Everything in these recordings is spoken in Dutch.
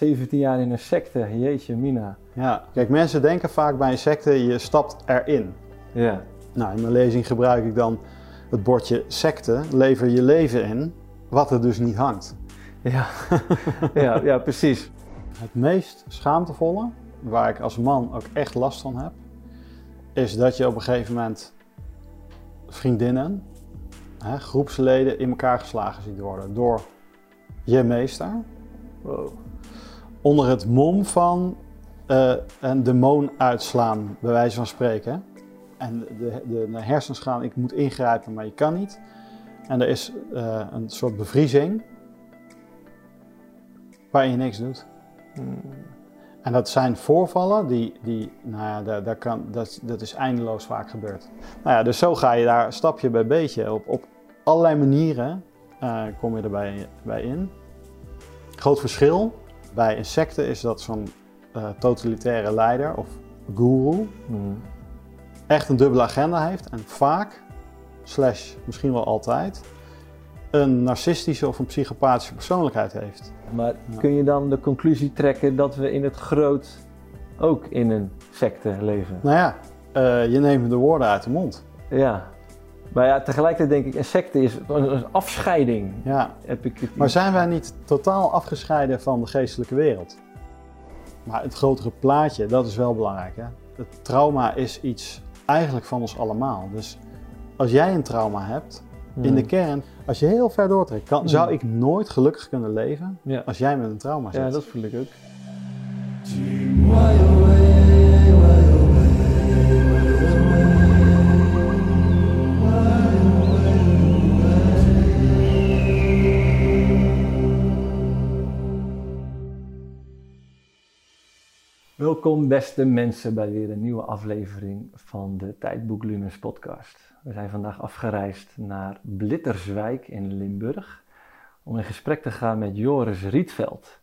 17 jaar in een secte, jeetje mina. Ja, kijk, mensen denken vaak bij een secte, je stapt erin. Ja. Nou, in mijn lezing gebruik ik dan het bordje secte, lever je leven in, wat er dus niet hangt. Ja, ja, ja precies. Het meest schaamtevolle, waar ik als man ook echt last van heb, is dat je op een gegeven moment vriendinnen, hè, groepsleden in elkaar geslagen ziet worden door je meester. Wow. Onder het mom van eh, een demon uitslaan, bij wijze van spreken. En de, de, de hersens gaan, ik moet ingrijpen, maar je kan niet. En er is eh, een soort bevriezing waarin je niks doet. Hmm. En dat zijn voorvallen die, die nou ja, daar, daar kan, dat, dat is eindeloos vaak gebeurd. Nou ja, dus zo ga je daar stapje bij beetje op, op allerlei manieren eh, kom je erbij bij in. Groot verschil bij insecten is dat zo'n eh, totalitaire leider of guru Hmm. echt een dubbele agenda heeft en vaak, slash misschien wel altijd, een narcistische of een psychopathische persoonlijkheid heeft. Maar Ja. kun je dan de conclusie trekken dat we in het groot ook in een secte leven? Nou ja, eh, je neemt de woorden uit de mond. Ja. Maar ja, tegelijkertijd denk ik, een secte is een, een afscheiding. Ja, Heb ik het Maar zijn wij niet totaal afgescheiden van de geestelijke wereld? Maar het grotere plaatje, dat is wel belangrijk. Hè? Het trauma is iets eigenlijk van ons allemaal. Dus als jij een trauma hebt, in de Hmm. kern, als je heel ver doortrekt, kan, Hmm. zou ik nooit gelukkig kunnen leven Ja. als jij met een trauma zit. ja, dat voel ik ook. Welkom beste mensen bij weer een nieuwe aflevering van de Tijdboek Lumens podcast. We zijn vandaag afgereisd naar Blitterswijk in Limburg om in gesprek te gaan met Joris Rietveld.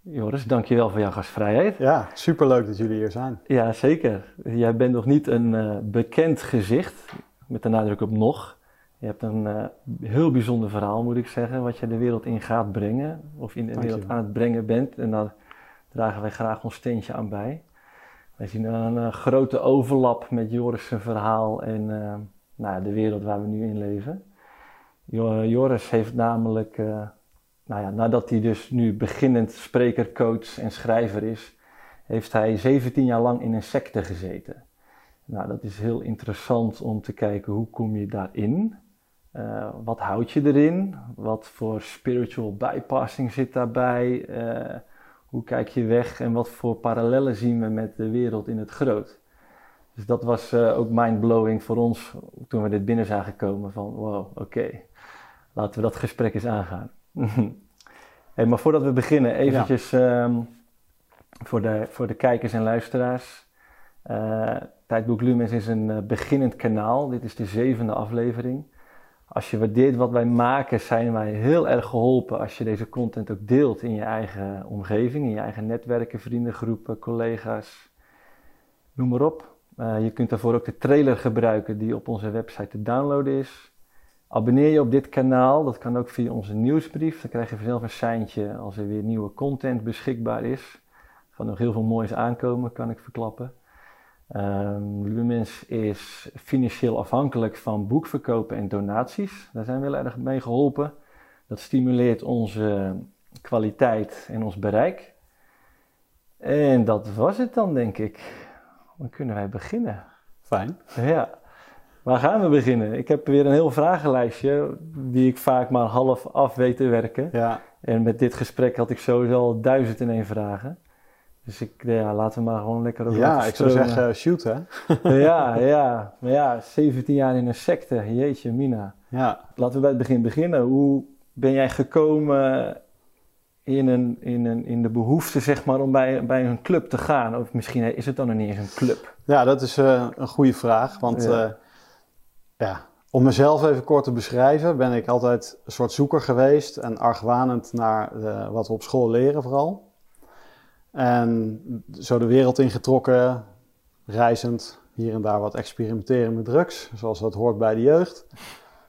Joris, dankjewel voor jouw gastvrijheid. Ja, superleuk dat jullie hier zijn. Ja, zeker. Jij bent nog niet een eh, bekend gezicht, met de nadruk op nog. Je hebt een eh, heel bijzonder verhaal, moet ik zeggen, wat je de wereld in gaat brengen, of in de Dankjewel. wereld aan het brengen bent. En daar dragen wij graag ons steentje aan bij. Wij zien een eh, grote overlap met Joris' verhaal en eh, nou, de wereld waar we nu in leven. Jo- Joris heeft namelijk, eh, nou ja, nadat hij dus nu beginnend spreker, coach en schrijver is, heeft hij 17 jaar lang in een secte gezeten. Nou, dat is heel interessant om te kijken hoe kom je daarin. Eh, wat houd je erin? Wat voor spiritual bypassing zit daarbij? Eh, hoe kijk je weg en wat voor parallellen zien we met de wereld in het groot? Dus dat was eh, ook mindblowing voor ons toen we dit binnen zagen komen van wow, oké, laten we dat gesprek eens aangaan. hey, maar voordat we beginnen, eventjes ehm, voor, de, voor de kijkers en luisteraars. Eh, Tijdboek Lumens is een eh, beginnend kanaal. Dit is de zevende aflevering. Als je waardeert wat wij maken, zijn wij heel erg geholpen als je deze content ook deelt in je eigen omgeving, in je eigen netwerken, vriendengroepen, collega's, noem maar op. Eh, je kunt daarvoor ook de trailer gebruiken die op onze website te downloaden is. Abonneer je op dit kanaal, dat kan ook via onze nieuwsbrief. Dan krijg je vanzelf een seintje als er weer nieuwe content beschikbaar is. Er gaat nog heel veel moois aankomen, kan ik verklappen. Ehm, Lumens is financieel afhankelijk van boekverkopen en donaties. Daar zijn we heel erg mee geholpen. Dat stimuleert onze kwaliteit en ons bereik. En dat was het dan, denk ik. Dan kunnen wij beginnen. Fijn. Ja, waar gaan we beginnen? Ik heb weer een heel vragenlijstje die ik vaak maar half af weet te werken. Ja, En met dit gesprek had ik sowieso al duizend en één vragen. Dus ik, ja, laten we maar gewoon lekker over ja ik zou zeggen shoot hè. Ja, ja, maar ja, 17 jaar in een secte, jeetje mina. Ja, Laten we bij het begin beginnen. Hoe ben jij gekomen in, een, in, een, in de behoefte, zeg maar, om bij, bij een club te gaan? Of misschien is het dan nog niet eens een club. ja dat is eh, een goede vraag. Want Ja. ja. ja, om mezelf even kort te beschrijven, ben ik altijd een soort zoeker geweest en argwanend naar eh, wat we op school leren vooral. En zo de wereld ingetrokken, reizend, hier en daar wat experimenteren met drugs, zoals dat hoort bij de jeugd.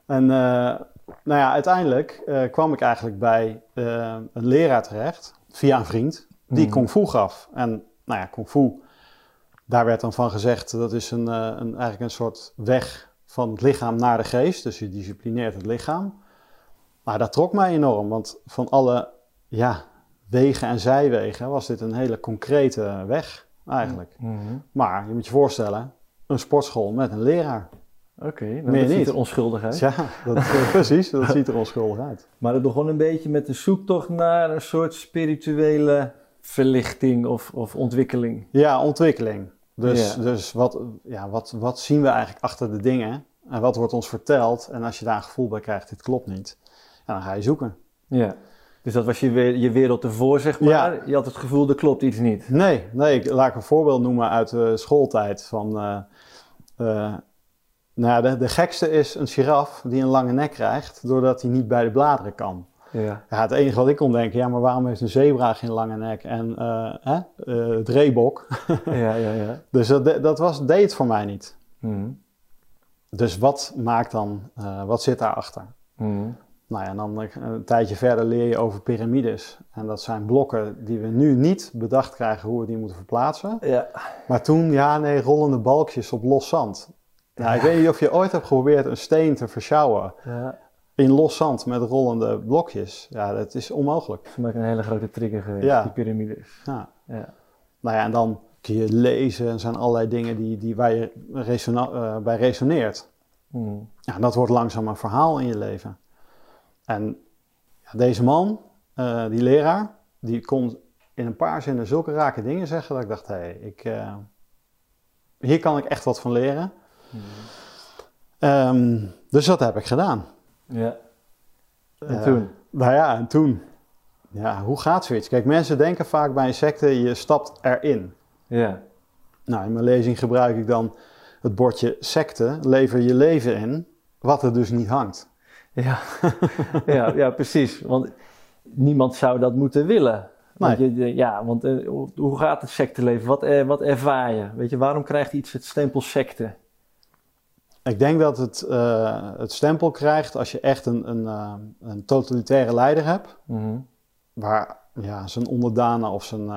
En eh, nou ja, uiteindelijk eh, kwam ik eigenlijk bij eh, een leraar terecht, via een vriend die Mhm. kung fu gaf. En nou ja, kung fu, daar werd dan van gezegd dat is een, een, eigenlijk een soort weg van het lichaam naar de geest. Dus je disciplineert het lichaam. Maar dat trok mij enorm, want van alle ja, wegen en zijwegen was dit een hele concrete weg eigenlijk. Mhm. Maar je moet je voorstellen, een sportschool met een leraar. Oké, nou, Meer dat ziet niet. er onschuldig uit. Ja, dat, eh, precies, dat ziet er onschuldig uit. Maar het begon een beetje met de zoektocht naar een soort spirituele verlichting of, of ontwikkeling. Ja, ontwikkeling. Dus, Ja. dus wat, ja, wat, wat zien we eigenlijk achter de dingen? En wat wordt ons verteld? En als je daar een gevoel bij krijgt, dit klopt niet, dan ga je zoeken. Ja. Dus dat was je, je wereld ervoor, zeg maar. Ja. Je had het gevoel, er klopt iets niet. Nee, nee, ik, laat ik een voorbeeld noemen uit de schooltijd. Van, eh, eh, nou de, de gekste is een giraf die een lange nek krijgt, doordat hij niet bij de bladeren kan. Ja. Ja, het enige wat ik kon denken, ja, maar waarom heeft een zebra geen lange nek en eh, hè, het reebok? Ja, ja, ja. Dus dat, dat was, deed het voor mij niet. Mhm. Dus wat maakt dan, wat zit daarachter? Mhm. Nou ja, en dan eh, een tijdje verder leer je over piramides. En dat zijn blokken die we nu niet bedacht krijgen hoe we die moeten verplaatsen. Ja. Maar toen, ja, nee, rollende balkjes op los zand. Nou, ik weet niet of je ooit hebt geprobeerd een steen te versjouwen ja. in los zand met rollende blokjes. Ja, dat is onmogelijk. Voor mij een hele grote trigger geweest, Ja. die piramides. Ja. Ja. Nou ja, en dan kun je lezen en zijn allerlei dingen die, die waar je resona- eh, bij resoneert. Mhm. Ja, en dat wordt langzaam een verhaal in je leven. En deze man, eh, die leraar, die kon in een paar zinnen zulke rake dingen zeggen dat ik dacht, hé, hey, ik, eh, hier kan ik echt wat van leren. Mhm. Ehm, dus dat heb ik gedaan. Ja. En Eh, toen? Nou ja, en toen. Ja, hoe gaat zoiets? Kijk, mensen denken vaak bij een secte, je stapt erin. Ja. Nou, in mijn lezing gebruik ik dan het bordje secte, lever je leven in, wat er dus niet hangt. Ja. ja, ja, precies. Want niemand zou dat moeten willen. Want je, ja, want eh, hoe gaat het secteleven? Wat, eh, wat ervaar je? Weet je, waarom krijgt iets het stempel secte? Ik denk dat het, eh, het stempel krijgt als je echt een, een, een totalitaire leider hebt, Mhm. waar ja, zijn onderdanen of zijn,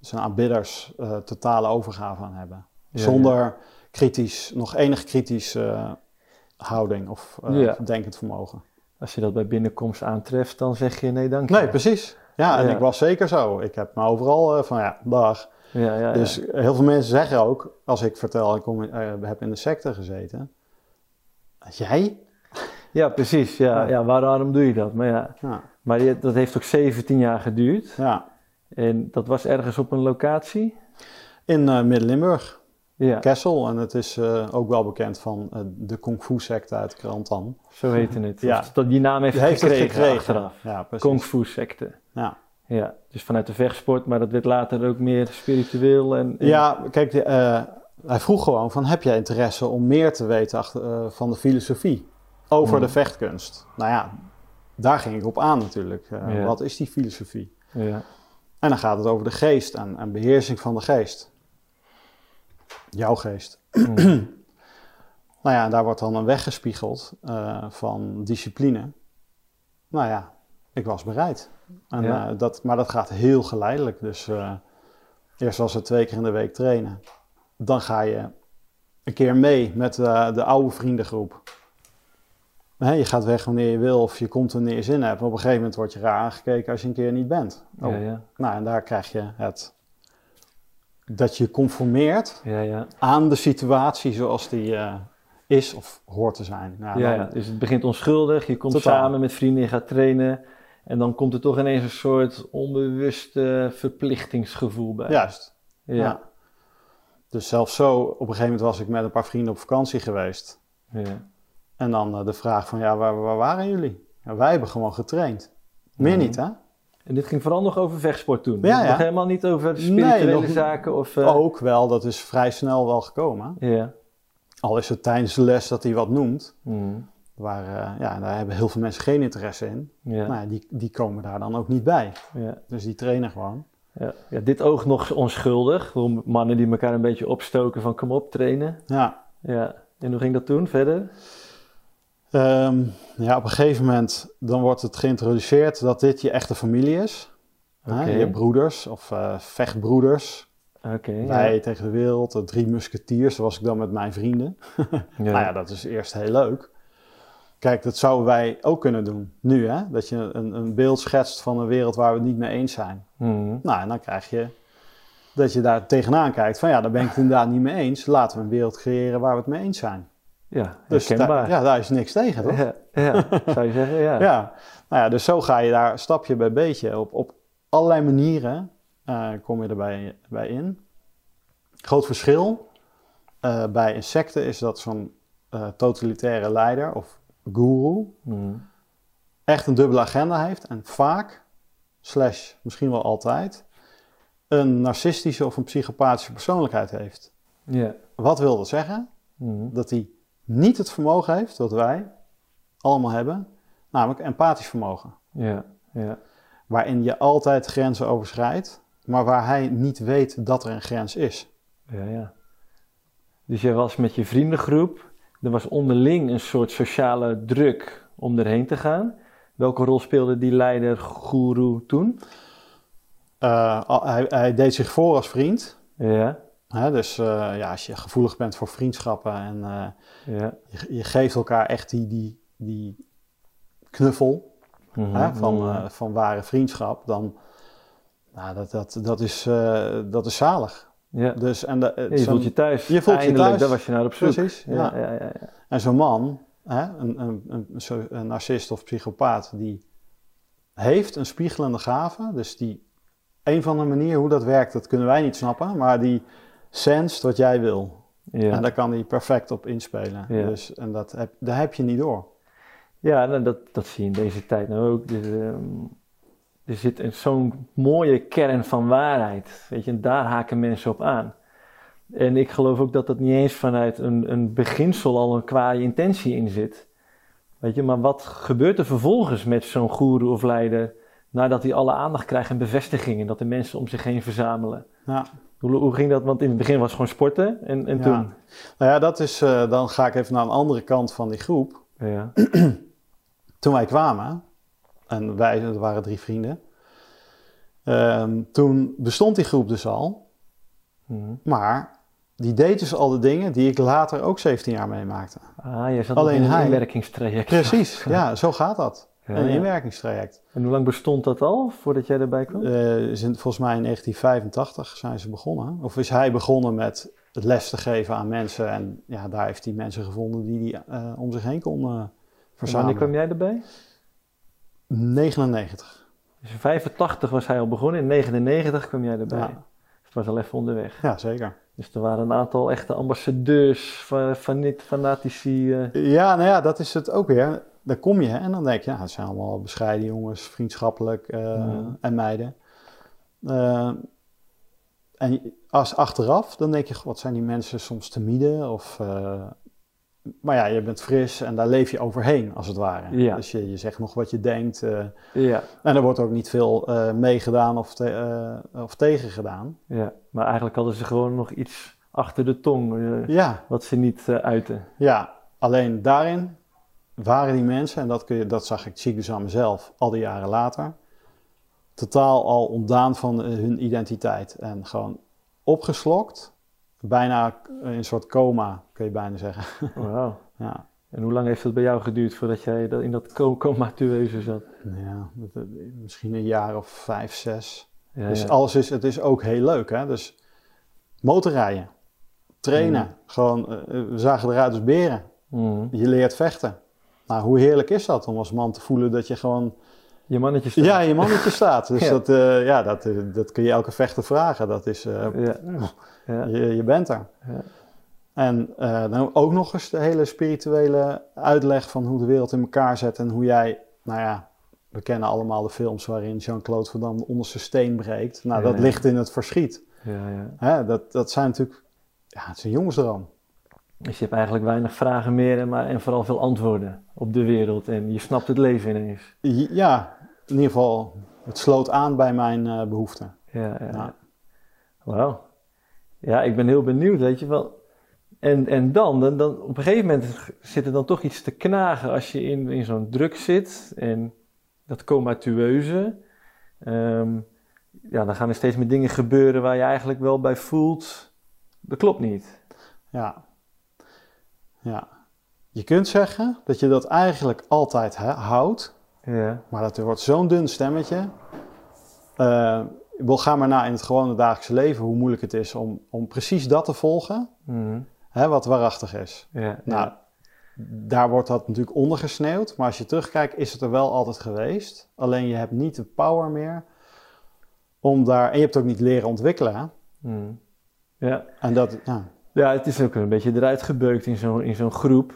zijn aanbidders totale overgave aan hebben. Ja, Zonder kritisch, nog enig kritisch houding of eh, Ja. denkend vermogen. Als je dat bij binnenkomst aantreft, dan zeg je nee, dank je. Nee, precies. Ja, en Ja. ik was zeker zo. Ik heb me overal eh, van ja, dag. Ja, ja, ja. Dus heel veel mensen zeggen ook, als ik vertel, ik kom, eh, heb in de secte gezeten. Jij? ja precies. Ja, Ja. waarom doe je dat? Maar ja, maar je- dat heeft ook 17 jaar geduurd. ja. En dat was ergens op een locatie? In Midden-Limburg, Ja, Kessel. En het is eh, ook wel bekend van eh, de kung fu secte uit Krantan. zo heette het. Ja. Dat die naam heeft, gekregen, gekregen. achteraf. Ja, precies. Kung Fu secte. Ja. Ja, dus vanuit de vechtsport, maar dat werd later ook meer spiritueel en... en- ja, kijk, de, eh, hij vroeg gewoon van, heb jij interesse om meer te weten achter, van de filosofie over Mhm. de vechtkunst? Nou ja, daar ging ik op aan natuurlijk. Ja. Wat is die filosofie? ja. En dan gaat het over de geest en, en beheersing van de geest. Jouw geest. Mhm. Nou ja, daar wordt dan een weg gespiegeld eh, van discipline. Nou ja, ik was bereid. En, Ja. eh, dat, maar dat gaat heel geleidelijk. Dus eh, eerst was het twee keer in de week trainen. Dan ga je een keer mee met de oude vriendengroep. Je gaat weg wanneer je wil of je komt wanneer je zin hebt. Maar op een gegeven moment word je raar aangekeken als je een keer niet bent. Oh, ja, ja, Nou, en daar krijg je het dat je conformeert ja, ja. aan de situatie zoals die eh, is of hoort te zijn. Nou, Ja, dan- dus het begint onschuldig, je komt Totaal. samen met vrienden, je gaat trainen en dan komt er toch ineens een soort onbewust eh, verplichtingsgevoel bij. Juist. ja. Ja. Dus zelfs zo, op een gegeven moment was ik met een paar vrienden op vakantie geweest. ja. En dan eh, de vraag van, ja, waar, waar waren jullie? Ja, wij hebben gewoon getraind. Meer niet, hè? En dit ging vooral nog over vechtsport toen. Ja, Nog ja. helemaal niet over spirituele nog- zaken of... eh, Ook wel, dat is vrij snel wel gekomen. Ja. Al is het tijdens de les dat hij wat noemt. Mhm. Waar, eh, ja, daar hebben heel veel mensen geen interesse in. Ja. Nou ja, die, die komen daar dan ook niet bij. ja. Dus die trainen gewoon. Ja. ja, dit oog nog onschuldig. Mannen die elkaar een beetje opstoken van kom op, trainen. Ja, Ja. En hoe ging dat toen verder? Ehm, ja, op een gegeven moment dan wordt het geïntroduceerd dat dit je echte familie is. Je hebt broeders of eh, vechtbroeders. Ja. Wij tegen de wereld, de drie musketiers, was ik dan met mijn vrienden. Ja. Nou ja, dat is eerst heel leuk. Kijk, dat zouden wij ook kunnen doen nu, hè? Dat je een, een beeld schetst van een wereld waar we het niet mee eens zijn. Mhm. Nou, en dan krijg je dat je daar tegenaan kijkt van ja, daar ben ik het inderdaad niet mee eens. Laten we een wereld creëren waar we het mee eens zijn. Ja, Dus daar, ja, daar is niks tegen, toch? Ja, ja, zou je zeggen, ja. Ja, nou ja, dus zo ga je daar stapje bij beetje op, op allerlei manieren eh, kom je erbij bij in. Groot verschil eh, bij insecten is dat zo'n eh, totalitaire leider of guru Mhm. echt een dubbele agenda heeft en vaak, slash misschien wel altijd, een narcistische of een psychopathische persoonlijkheid heeft. Ja. Wat wil dat zeggen? Mhm. Dat hij niet het vermogen heeft wat wij allemaal hebben, namelijk empathisch vermogen. Ja, ja. waarin je altijd grenzen overschrijdt, maar waar hij niet weet dat er een grens is. Ja, ja. Dus jij was met je vriendengroep. Er was onderling een soort sociale druk om erheen te gaan. Welke rol speelde die leider, guru toen? Uh, al- hij, hij deed zich voor als vriend. Ja, Hè, dus eh, ja, als je gevoelig bent voor vriendschappen en eh, ja. je, je geeft elkaar echt die, die, die knuffel Mhm, hè, van, mhm. eh, van ware vriendschap, dan nou, dat, dat, dat, is, dat is zalig. ja. Dus, en de, Ja, je voelt je thuis. je voelt je thuis. daar was je naar op zoek. Precies, Ja, ja. ja, ja, ja. En zo'n man, hè, een, een, een, een narcist of psychopaat, die heeft een spiegelende gave. Dus die, een van de manieren hoe dat werkt, dat kunnen wij niet snappen. Maar die senst wat jij wil. Ja. En daar kan hij perfect op inspelen. Ja. Dus, en dat heb, daar heb je niet door. Ja, nou, dat, dat zie je in deze tijd nou ook. Dus, ehm, er zit zo'n mooie kern van waarheid. Weet je, en daar haken mensen op aan. En ik geloof ook dat dat niet eens vanuit een, een beginsel al een kwaaie intentie in zit. Weet je, maar wat gebeurt er vervolgens met zo'n goeroe of leider nadat hij alle aandacht krijgt en bevestiging en dat de mensen om zich heen verzamelen? Ja. Hoe, hoe ging dat? Want in het begin was het gewoon sporten en, en Ja. toen? Nou ja, dat is, eh, dan ga ik even naar een andere kant van die groep. Ja. Toen wij kwamen, en wij, er waren drie vrienden. ehm, toen bestond die groep dus al. Mhm. Maar die deed dus al de dingen die ik later ook 17 jaar meemaakte. Ah, jij zat Alleen in een hij- inwerkingstraject. Precies, ja, zo gaat dat. Een ja. inwerkingstraject. En hoe lang bestond dat al voordat jij erbij kwam? In- volgens mij in 1985 zijn ze begonnen. Of is hij begonnen met het les te geven aan mensen. En ja, daar heeft hij mensen gevonden die hij eh, om zich heen kon eh En wanneer verzamelen. kwam jij erbij? 99. Dus in 85 was hij al begonnen, in 99 kwam jij erbij. Ja. Dus het was al even onderweg. Ja, zeker. Dus er waren een aantal echte ambassadeurs van, van niet fanatici. eh, Ja, nou ja, dat is het ook weer. Dan kom je en dan denk je, ja, het zijn allemaal bescheiden jongens, vriendschappelijk eh, Ja. en meiden. Eh, en als achteraf, dan denk je, "Goh, wat zijn die mensen soms timide of... eh, maar ja, je bent fris en daar leef je overheen, als het ware. Ja. Dus je, je zegt nog wat je denkt. ja, en er wordt ook niet veel meegedaan of, te, of tegen gedaan. ja, maar eigenlijk hadden ze gewoon nog iets achter de tong Ja, wat ze niet uiten. ja, alleen daarin waren die mensen, en dat, kun je, dat zag ik, zie ik dus aan mezelf al die jaren later, totaal al ontdaan van eh, hun identiteit. En gewoon opgeslokt, bijna in een soort coma, kun je bijna zeggen. Wauw. ja, En hoe lang heeft het bij jou geduurd voordat jij in dat co- comatueuze zat? ja dat- misschien een jaar of vijf, zes. Ja, dus ja. alles is, het is ook heel leuk, hè. Dus motorrijden, trainen, Mm. gewoon, eh, we zagen eruit als beren. Mhm. Je leert vechten. Nou, hoe heerlijk is dat om als man te voelen dat je gewoon Je mannetje staat. ja, je mannetje staat. Dus Ja. dat, eh, ja, dat, eh, dat kun je elke vechter vragen. Dat is, eh, Ja. Ja. je, je bent er. Ja. En dan ook nog eens de hele spirituele uitleg van hoe de wereld in elkaar zet en hoe jij, nou ja, we kennen allemaal de films waarin Jean-Claude Van Damme de onderste steen breekt. Nou, Ja, dat ja. ligt in het verschiet. Ja, ja. Hè, dat, dat zijn natuurlijk, ja, het is een jongensdroom. Dus je hebt eigenlijk weinig vragen meer en, maar, en vooral veel antwoorden op de wereld. En je snapt het leven ineens. Ja, in ieder geval, het sloot aan bij mijn eh, behoeften. Ja, ja. Ja. Wauw. Ja, ik ben heel benieuwd, weet je wel. En, en dan, dan, dan, op een gegeven moment zit er dan toch iets te knagen als je in, in zo'n druk zit. En dat comatueuze. Ehm, ja, dan gaan er steeds meer dingen gebeuren waar je eigenlijk wel bij voelt, dat klopt niet. Ja. Ja. Je kunt zeggen dat je dat eigenlijk altijd hè, houdt, Ja, maar dat er wordt zo'n dun stemmetje. Eh wil ga maar na in het gewone dagelijkse leven hoe moeilijk het is om, om precies dat te volgen, Mhm. hè, wat waarachtig is. ja, Nou, ja. daar wordt dat natuurlijk ondergesneeuwd, maar als je terugkijkt is het er wel altijd geweest. Alleen je hebt niet de power meer om daar, en je hebt ook niet leren ontwikkelen. Mhm. ja. En dat, ja, Ja, het is ook een beetje eruit gebeukt in zo'n, in zo'n groep.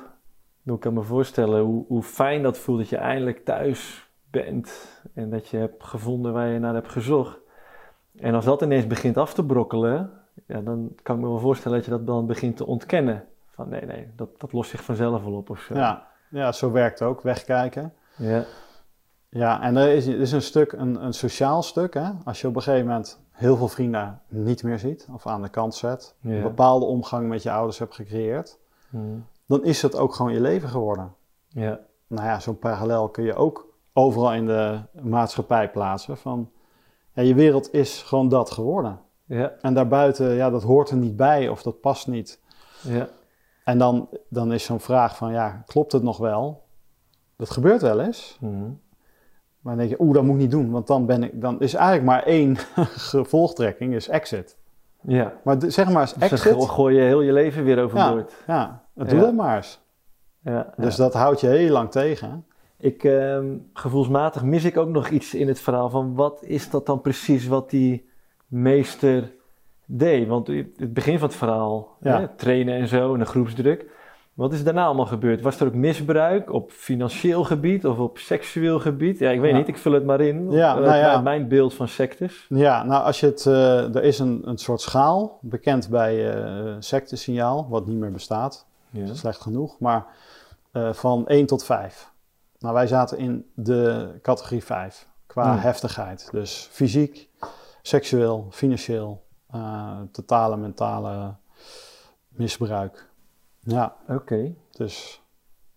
Ik kan me voorstellen hoe, hoe fijn dat voelt dat je eindelijk thuis bent en dat je hebt gevonden waar je naar hebt gezocht. En als dat ineens begint af te brokkelen, ja, dan kan ik me wel voorstellen dat je dat dan begint te ontkennen. Van nee, nee, dat, dat lost zich vanzelf wel op of zo. ja, ja, zo werkt het ook, wegkijken. Ja, Ja, en er is, er is een stuk, een, een sociaal stuk. Hè? Als je op een gegeven moment heel veel vrienden niet meer ziet of aan de kant zet, Ja. een bepaalde omgang met je ouders hebt gecreëerd, Mhm. dan is het ook gewoon je leven geworden. ja, Nou ja, zo'n parallel kun je ook overal in de maatschappij plaatsen. Van, ja, je wereld is gewoon dat geworden. ja, En daarbuiten, ja, dat hoort er niet bij of dat past niet. ja, En dan, dan is zo'n vraag van, ja, klopt het nog wel? Dat gebeurt wel eens. Mhm. Maar dan denk je, oeh, dat moet ik niet doen. Want dan, ben ik, dan is eigenlijk maar één gevolgtrekking, is exit. ja. Maar zeg maar eens Dus dan exit. go- gooi je heel je leven weer overboord. Ja, doe Ja. dat maar eens. Ja, Dus dat houdt je heel lang tegen. Ik, ehm, gevoelsmatig mis ik ook nog iets in het verhaal van wat is dat dan precies wat die meester deed? Want het begin van het verhaal, hè, trainen en zo en de groepsdruk. Wat is daarna allemaal gebeurd? Was er ook misbruik op financieel gebied of op seksueel gebied? Ja, ik weet Ja. niet, ik vul het maar in. Ja, Uit nou ja. mijn- beeld van sectes. Ja, nou als je het, eh, er is een, een soort schaal, bekend bij eh sectesignaal, wat niet meer bestaat. Ja. Dat is slecht genoeg, maar eh, van 1 tot 5. Nou, wij zaten in de categorie 5 qua Hmm. heftigheid. Dus fysiek, seksueel, financieel, eh, totale mentale misbruik. Ja, Oké. dus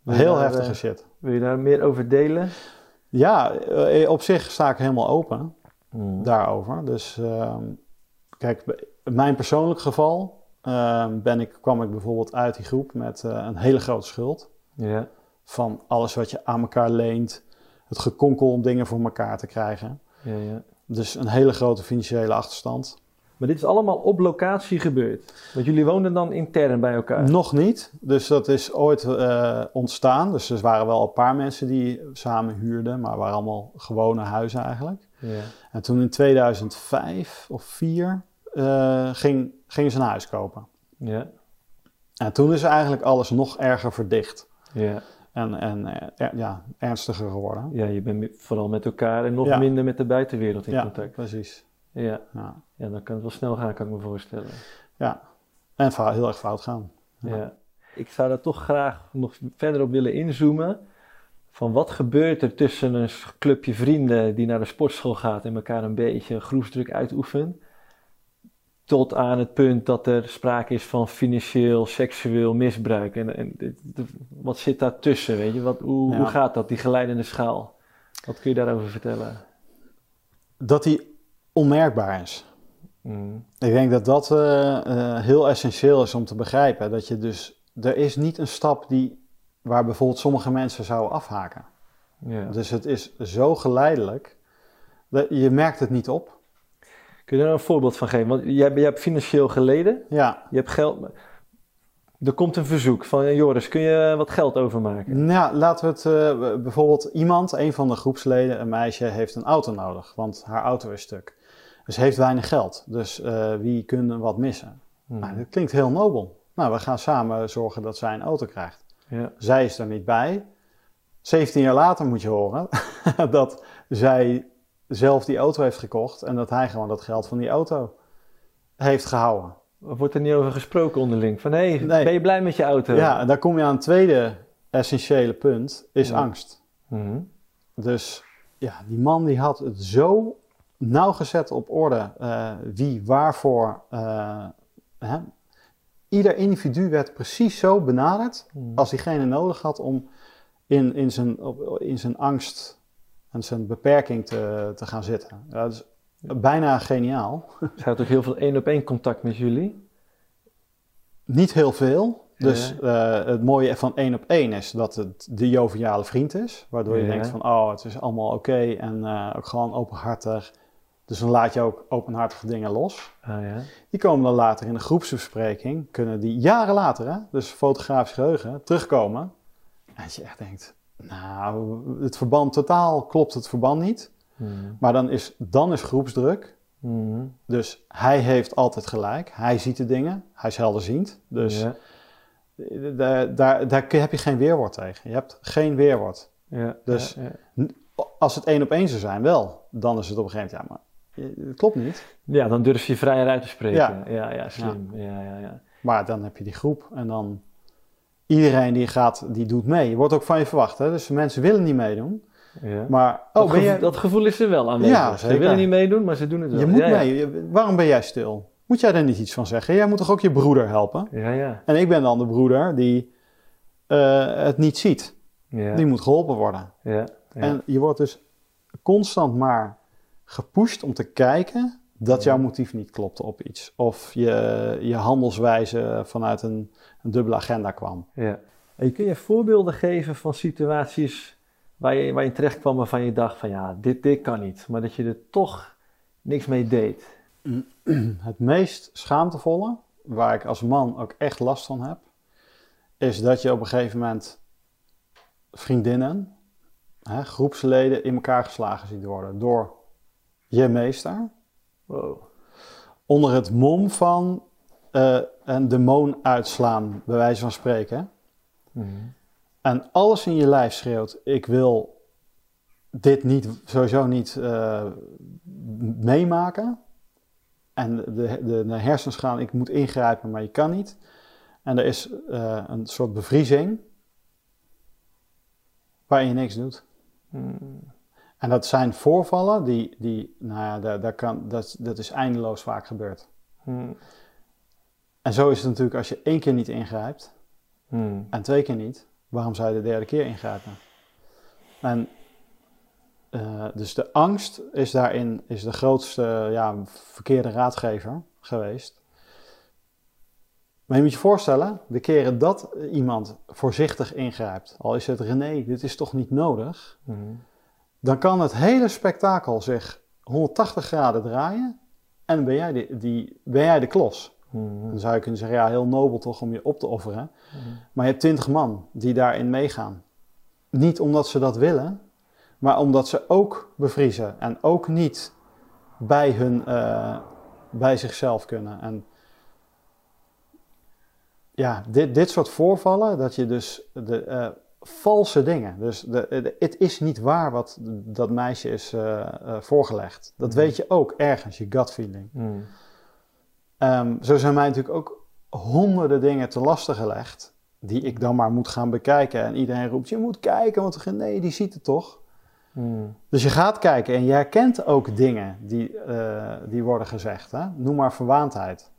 Wil je heel daar, heftige eh, shit. Wil je daar meer over delen? Ja, eh, op zich sta ik helemaal open. Hmm. daarover. Dus ehm, kijk, in mijn persoonlijk geval ehm, ben ik, kwam ik bijvoorbeeld uit die groep met eh, een hele grote schuld. Van alles wat je aan elkaar leent, het gekonkel om dingen voor elkaar te krijgen. Ja. Dus een hele grote financiële achterstand. Maar dit is allemaal op locatie gebeurd. Want jullie woonden dan intern bij elkaar. Nog niet, dus dat is ooit eh, ontstaan. Dus er waren wel een paar mensen die samen huurden, maar waren allemaal gewone huizen eigenlijk. Ja. En toen in 2005 of 2004 eh, ging, gingen ze een huis kopen. Ja. En toen is eigenlijk alles nog erger verdicht. Ja. En, en eh, er- ja, ernstiger geworden. Ja, je bent vooral met elkaar en nog Ja. minder met de buitenwereld in Ja, contact. precies. Ja. Ja. Ja, dan kan het wel snel gaan, kan ik me voorstellen. ja. En heel erg fout gaan. Ja. Ja. Ik zou daar toch graag nog verder op willen inzoomen. Van wat gebeurt er tussen een clubje vrienden die naar de sportschool gaat en elkaar een beetje groepsdruk uitoefent. Tot aan het punt dat er sprake is van financieel, seksueel misbruik. En, en wat zit daartussen, weet je? Wat, hoe, Ja. hoe gaat dat, die geleidende schaal? Wat kun je daarover vertellen? Dat die onmerkbaar is. Mm. Ik denk dat dat eh, eh, heel essentieel is om te begrijpen. Dat je dus, er is niet een stap die, waar bijvoorbeeld sommige mensen zouden afhaken. Dus het is zo geleidelijk, dat je merkt het niet op. Kun je daar een voorbeeld van geven? Want jij, jij hebt financieel geleden, Ja, je hebt geld. Er komt een verzoek van Joris, kun je wat geld overmaken? Nou, laten we het eh, bijvoorbeeld iemand, een van de groepsleden, een meisje, heeft een auto nodig, want haar auto is stuk. Dus heeft weinig geld. Dus eh, wie kunnen wat missen? Hmm. Nou, dat klinkt heel nobel. Nou, we gaan samen zorgen dat zij een auto krijgt. Ja. Zij is er niet bij. 17 jaar later moet je horen dat zij zelf die auto heeft gekocht en dat hij gewoon dat geld van die auto heeft gehouden. Wordt er niet over gesproken onderling? Van hé, hey, Nee. ben je blij met je auto? Ja, en daar kom je aan het tweede essentiële punt, is Ja. angst. Mhm. Dus ja, die man die had het zo nauwgezet op orde. eh, wie waarvoor. eh, hè? Ieder individu werd precies zo benaderd Mhm. als diegene nodig had om in, in, zijn, op- in zijn angst en zijn beperking te, te gaan zitten. Ja, dus bijna geniaal. Ze had ook heel veel één op één contact met jullie. Niet heel veel. Dus eh, het mooie van één op één is dat het de joviale vriend is. Waardoor je Ja. denkt van, oh, het is allemaal oké en ook gewoon openhartig. Dus dan laat je ook openhartige dingen los. Ah ja. Die komen dan later in de groepsbespreking, kunnen die jaren later, hè, dus fotografisch geheugen, terugkomen. En dat je echt denkt, nou, het verband totaal klopt het verband niet. Hmm. Maar dan is, dan is groepsdruk. Hmm. Dus hij heeft altijd gelijk. Hij ziet de dingen. Hij is helderziend. Dus Ja. daar, daar, daar heb je geen weerwoord tegen. Je hebt geen weerwoord. Ja. Dus-. Als het één op één zou zijn, wel. Dan is het op een gegeven moment, ja, maar eh, het klopt niet. Ja, dan durf je vrijer uit te spreken. Ja. Ja, ja, slim. Ja. Ja, ja, Maar dan heb je die groep en dan iedereen die gaat, die doet mee. Je wordt ook van je verwacht, hè? Dus mensen willen niet meedoen. ja. Maar, dat, oh, ben gevoel, je, dat gevoel is er wel aanwezig. Ja, Ze willen niet meedoen, maar ze doen het wel. je moet mee. Waarom ben jij stil? Moet jij daar niet iets van zeggen? Jij moet toch ook je broeder helpen? Ja, ja. En ik ben dan de broeder die eh, het niet ziet. Ja, Die moet geholpen worden. En je wordt dus constant maar gepusht om te kijken dat jouw motief niet klopte op iets. Of je, je handelswijze vanuit een, een dubbele agenda kwam. ja. En kun je voorbeelden geven van situaties waar je, waar je terecht kwam waarvan je dacht van ja, dit, dit kan niet. Maar dat je er toch niks mee deed. Het meest schaamtevolle, waar ik als man ook echt last van heb, is dat je op een gegeven moment vriendinnen, hè, groepsleden in elkaar geslagen ziet worden door je meester. Wow. onder het mom van eh, een demon uitslaan, bij wijze van spreken. Mhm. En alles in je lijf schreeuwt: Ik wil dit niet, sowieso niet eh, meemaken. En de, de, de hersens gaan: Ik moet ingrijpen, maar je kan niet. En er is eh, een soort bevriezing waarin je niks doet. Mhm. En dat zijn voorvallen die, die nou ja, daar, daar kan, dat, dat is eindeloos vaak gebeurd. Mhm. En zo is het natuurlijk als je één keer niet ingrijpt Mhm. en twee keer niet, waarom zou je de derde keer ingrijpen? En eh, dus de angst is daarin is de grootste ja, verkeerde raadgever geweest. Maar je moet je voorstellen, de keren dat iemand voorzichtig ingrijpt, al is het René, dit is toch niet nodig, Mhm. Dan kan het hele spektakel zich 180 graden draaien en ben jij, die, die, ben jij de klos. Mhm. Dan zou je kunnen zeggen, ja, heel nobel toch om je op te offeren. Mhm. Maar je hebt 20 man die daarin meegaan. Niet omdat ze dat willen, maar omdat ze ook bevriezen en ook niet bij, hun, eh, bij zichzelf kunnen. En ja, dit, dit soort voorvallen, dat je dus de eh, valse dingen, dus de, de- het is niet waar wat dat meisje is eh, eh, voorgelegd. Dat Mhm. weet je ook ergens, je gut feeling. Mhm. Ehm, zo zijn mij natuurlijk ook honderden dingen te lasten gelegd. Die ik dan maar moet gaan bekijken. En iedereen roept: Je moet kijken, want nee, die ziet het toch. Mhm. Dus je gaat kijken en je herkent ook dingen die, eh, die worden gezegd. Hè? Noem maar verwaandheid.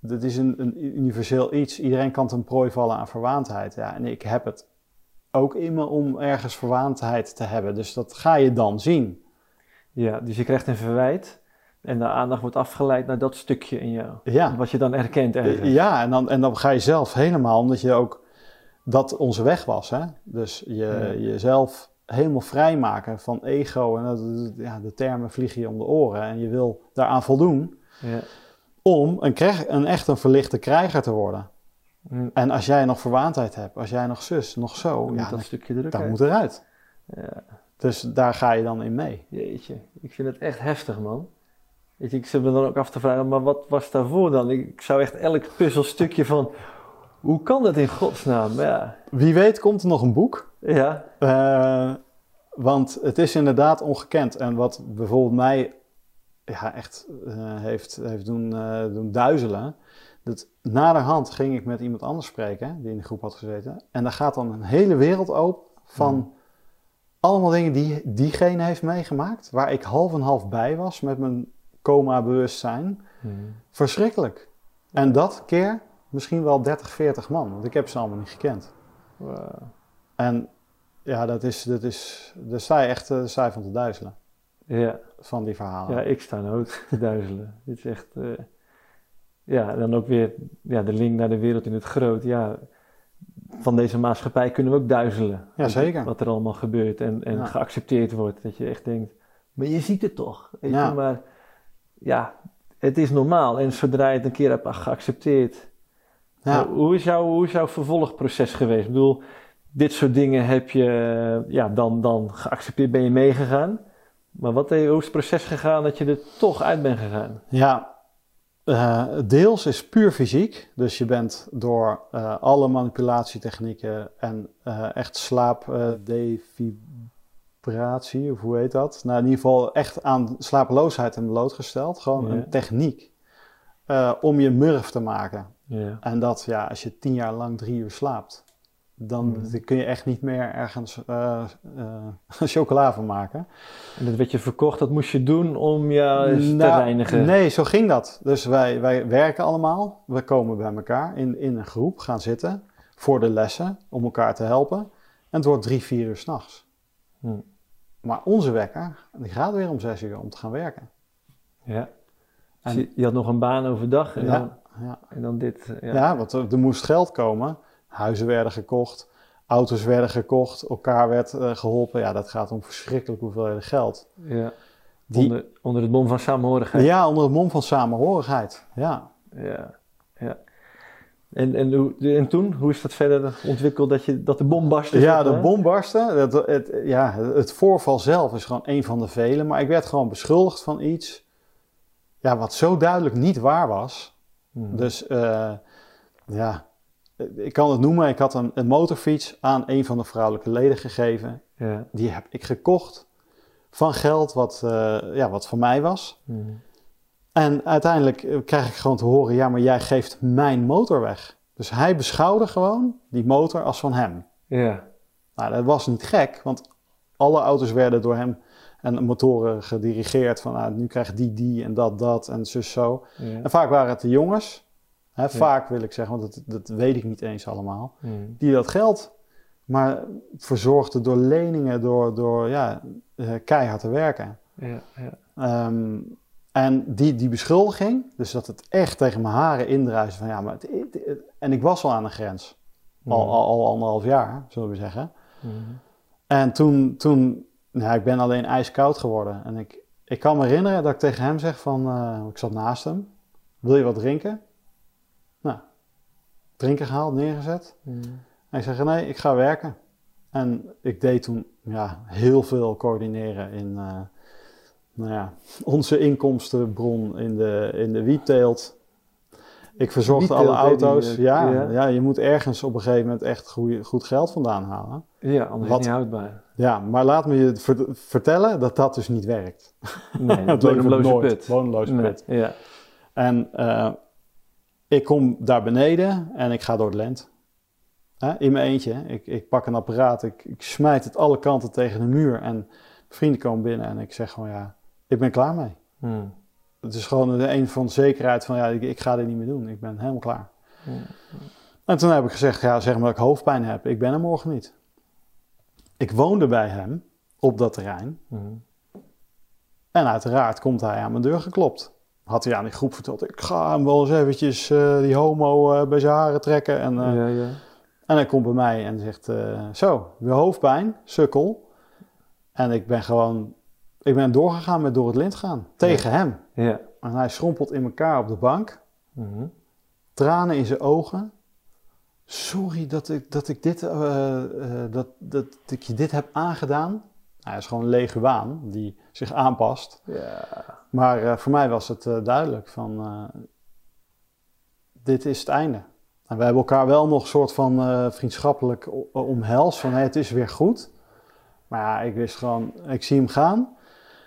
Dat is een, een universeel iets. Iedereen kan ten prooi vallen aan verwaandheid. Ja, en ik heb het ook in me om ergens verwaandheid te hebben. Dus dat ga je dan zien. Ja, dus je krijgt een verwijt en de aandacht wordt afgeleid naar dat stukje in jou. Ja. Wat je dan herkent ergens. Ja, en dan, en dan ga je zelf helemaal, omdat je ook dat onze weg was. Hè? Dus je, Ja. jezelf helemaal vrijmaken van ego. En dat, ja, de termen vliegen je om de oren. En je wil daaraan voldoen Ja. Om een, een echt een verlichte krijger te worden. Mhm. En als jij nog verwaandheid hebt, als jij nog zus, nog zo, Dan ja, dat dan, stukje druk dat moet eruit. Ja, Dus daar ga je dan in mee. jeetje. Ik vind het echt heftig, man. Weet je, ik zit me dan ook af te vragen, maar wat was daarvoor dan? Ik, ik zou echt elk puzzelstukje van, hoe kan dat in godsnaam? Ja, Wie weet komt er nog een boek. ja. Eh, want het is inderdaad ongekend. En wat bijvoorbeeld mij ja, echt eh, heeft, heeft doen, eh, doen duizelen. Dat naderhand ging ik met iemand anders spreken die in de groep had gezeten. En daar gaat dan een hele wereld open van allemaal dingen die diegene heeft meegemaakt. Waar ik half en half bij was met mijn coma-bewustzijn. Verschrikkelijk. En dat keer misschien wel 30, 40 man. Want ik heb ze allemaal niet gekend. En ja, dat is, dat is, daar sta je echt eh, sta je van te duizelen. Ja, van die verhalen. ja ik sta nou ook te duizelen. Dit is echt... eh, ja, dan ook weer ja, de link naar de wereld in het groot. Ja, van deze maatschappij kunnen we ook duizelen. Ja, zeker. Wat er allemaal gebeurt en, en Ja. geaccepteerd wordt. Dat je echt denkt, maar je ziet het toch. Weet Ja. je, maar ja, het is normaal. En zodra je het een keer hebt geaccepteerd... Ja. Hoe, hoe is jouw, hoe is jouw vervolgproces geweest? Ik bedoel, dit soort dingen heb je ja, dan, dan geaccepteerd, ben je meegegaan. Maar wat, hoe is het proces gegaan dat je er toch uit bent gegaan? Ja, eh, deels is puur fysiek. Dus je bent door eh, alle manipulatietechnieken en eh, echt slaapdefibratie, of hoe heet dat? Nou, in ieder geval echt aan slapeloosheid en blootgesteld. Gewoon een techniek om je murf te maken. Ja. En dat, ja, als je tien jaar lang drie uur slaapt, dan dan kun je echt niet meer ergens eh, eh, chocola van maken. En dat werd je verkocht, dat moest je doen om je te Nou, reinigen. Nee, zo ging dat. Dus wij, wij werken allemaal. We komen bij elkaar in, in een groep, gaan zitten voor de lessen om elkaar te helpen. En het wordt drie, vier uur s'nachts. Hm. Maar onze wekker, die gaat weer om zes uur om te gaan werken. Ja. En- Dus je, je had nog een baan overdag en, dan, Ja, ja. en dan dit. eh, ja. Ja. want er, er moest geld komen. Huizen werden gekocht, auto's werden gekocht, elkaar werd eh, geholpen. Ja, dat gaat om verschrikkelijk hoeveelheden geld. Ja. Die- Onder, onder het bom van samenhorigheid. Ja, onder het mom van samenhorigheid. Ja. Ja, ja. En, en, en toen, hoe is dat verder ontwikkeld dat, je, dat de bom barstte? Ja, de bom barstte. Het, het, ja, het voorval zelf is gewoon een van de vele. Maar ik werd gewoon beschuldigd van iets ja, wat zo duidelijk niet waar was. Hmm. Dus eh, ja, ik kan het noemen. Ik had een, een motorfiets aan een van de vrouwelijke leden gegeven. Ja. Die heb ik gekocht van geld wat, eh, ja, wat van mij was. Hmm. En uiteindelijk eh, krijg ik gewoon te horen: ja, maar jij geeft mijn motor weg. Dus hij beschouwde gewoon die motor als van hem. Ja. Nou, dat was niet gek, want alle auto's werden door hem en motoren gedirigeerd van ah, nu krijgt die die en dat dat en zus zo. Ja. En vaak waren het de jongens, vaak wil ik zeggen, want dat, dat weet ik niet eens allemaal, Hmm. die dat geld maar verzorgden door leningen, door, door ja, eh, keihard te werken. Ja. Ja. Ehm, en die, die beschuldiging, dus dat het echt tegen mijn haren indruiste van ja, maar het, het- het- en ik was al aan de grens, al, Hmm. al, al anderhalf jaar, zullen we zeggen. Hmm. En toen, toen nou, ik ben alleen ijskoud geworden. En ik, ik kan me herinneren dat ik tegen hem zeg van, eh, ik zat naast hem, wil je wat drinken? Drinken gehaald, neergezet. Hmm. Hij zei, nee, ik ga werken. En ik deed toen ja, heel veel coördineren in eh, nou ja, onze inkomstenbron in de, in de wietteelt. Ik verzocht alle auto's. eh, ja, ja. ja. je moet ergens op een gegeven moment echt goeie, goed geld vandaan halen. Ja, anders Wat- is niet houdbaar. Ja, maar laat me je ver- vertellen dat dat dus niet werkt. Nee, Het nooit. put. Nee, put. Ja. En eh, ik kom daar beneden en ik ga door het lent. Hè, in mijn eentje. Ik, ik pak een apparaat, ik, ik smijt het alle kanten tegen de muur. En vrienden komen binnen en ik zeg gewoon ja, ik ben klaar mee. Hmm. Het is gewoon een, een van de zekerheid van ja, ik, ik ga dit niet meer doen. Ik ben helemaal klaar. Hmm. En toen heb ik gezegd, ja, zeg maar dat ik hoofdpijn heb. Ik ben er morgen niet. Ik woonde bij hem op dat terrein. Hmm. En uiteraard komt hij aan mijn deur geklopt. Had hij aan die groep verteld, ik ga hem wel eens eventjes eh, die homo eh, bij zijn haren trekken. En, eh, Ja, ja. en hij komt bij mij en zegt, zo, weer hoofdpijn, sukkel. En ik ben gewoon, ik ben doorgegaan met door het lint gaan. Tegen hem. Ja. En hij schrompelt in elkaar op de bank. Hmm. tranen in zijn ogen. Sorry dat ik, dat ik, dit, dat, dat ik je dit heb aangedaan. Hij is gewoon een leguaan die zich aanpast. Ja. Maar eh, voor mij was het eh, duidelijk van... eh, dit is het einde. En we hebben elkaar wel nog een soort van vriendschappelijk o- omhelst. Van hey, het is weer goed. Maar ja, ik wist gewoon... Ik zie hem gaan.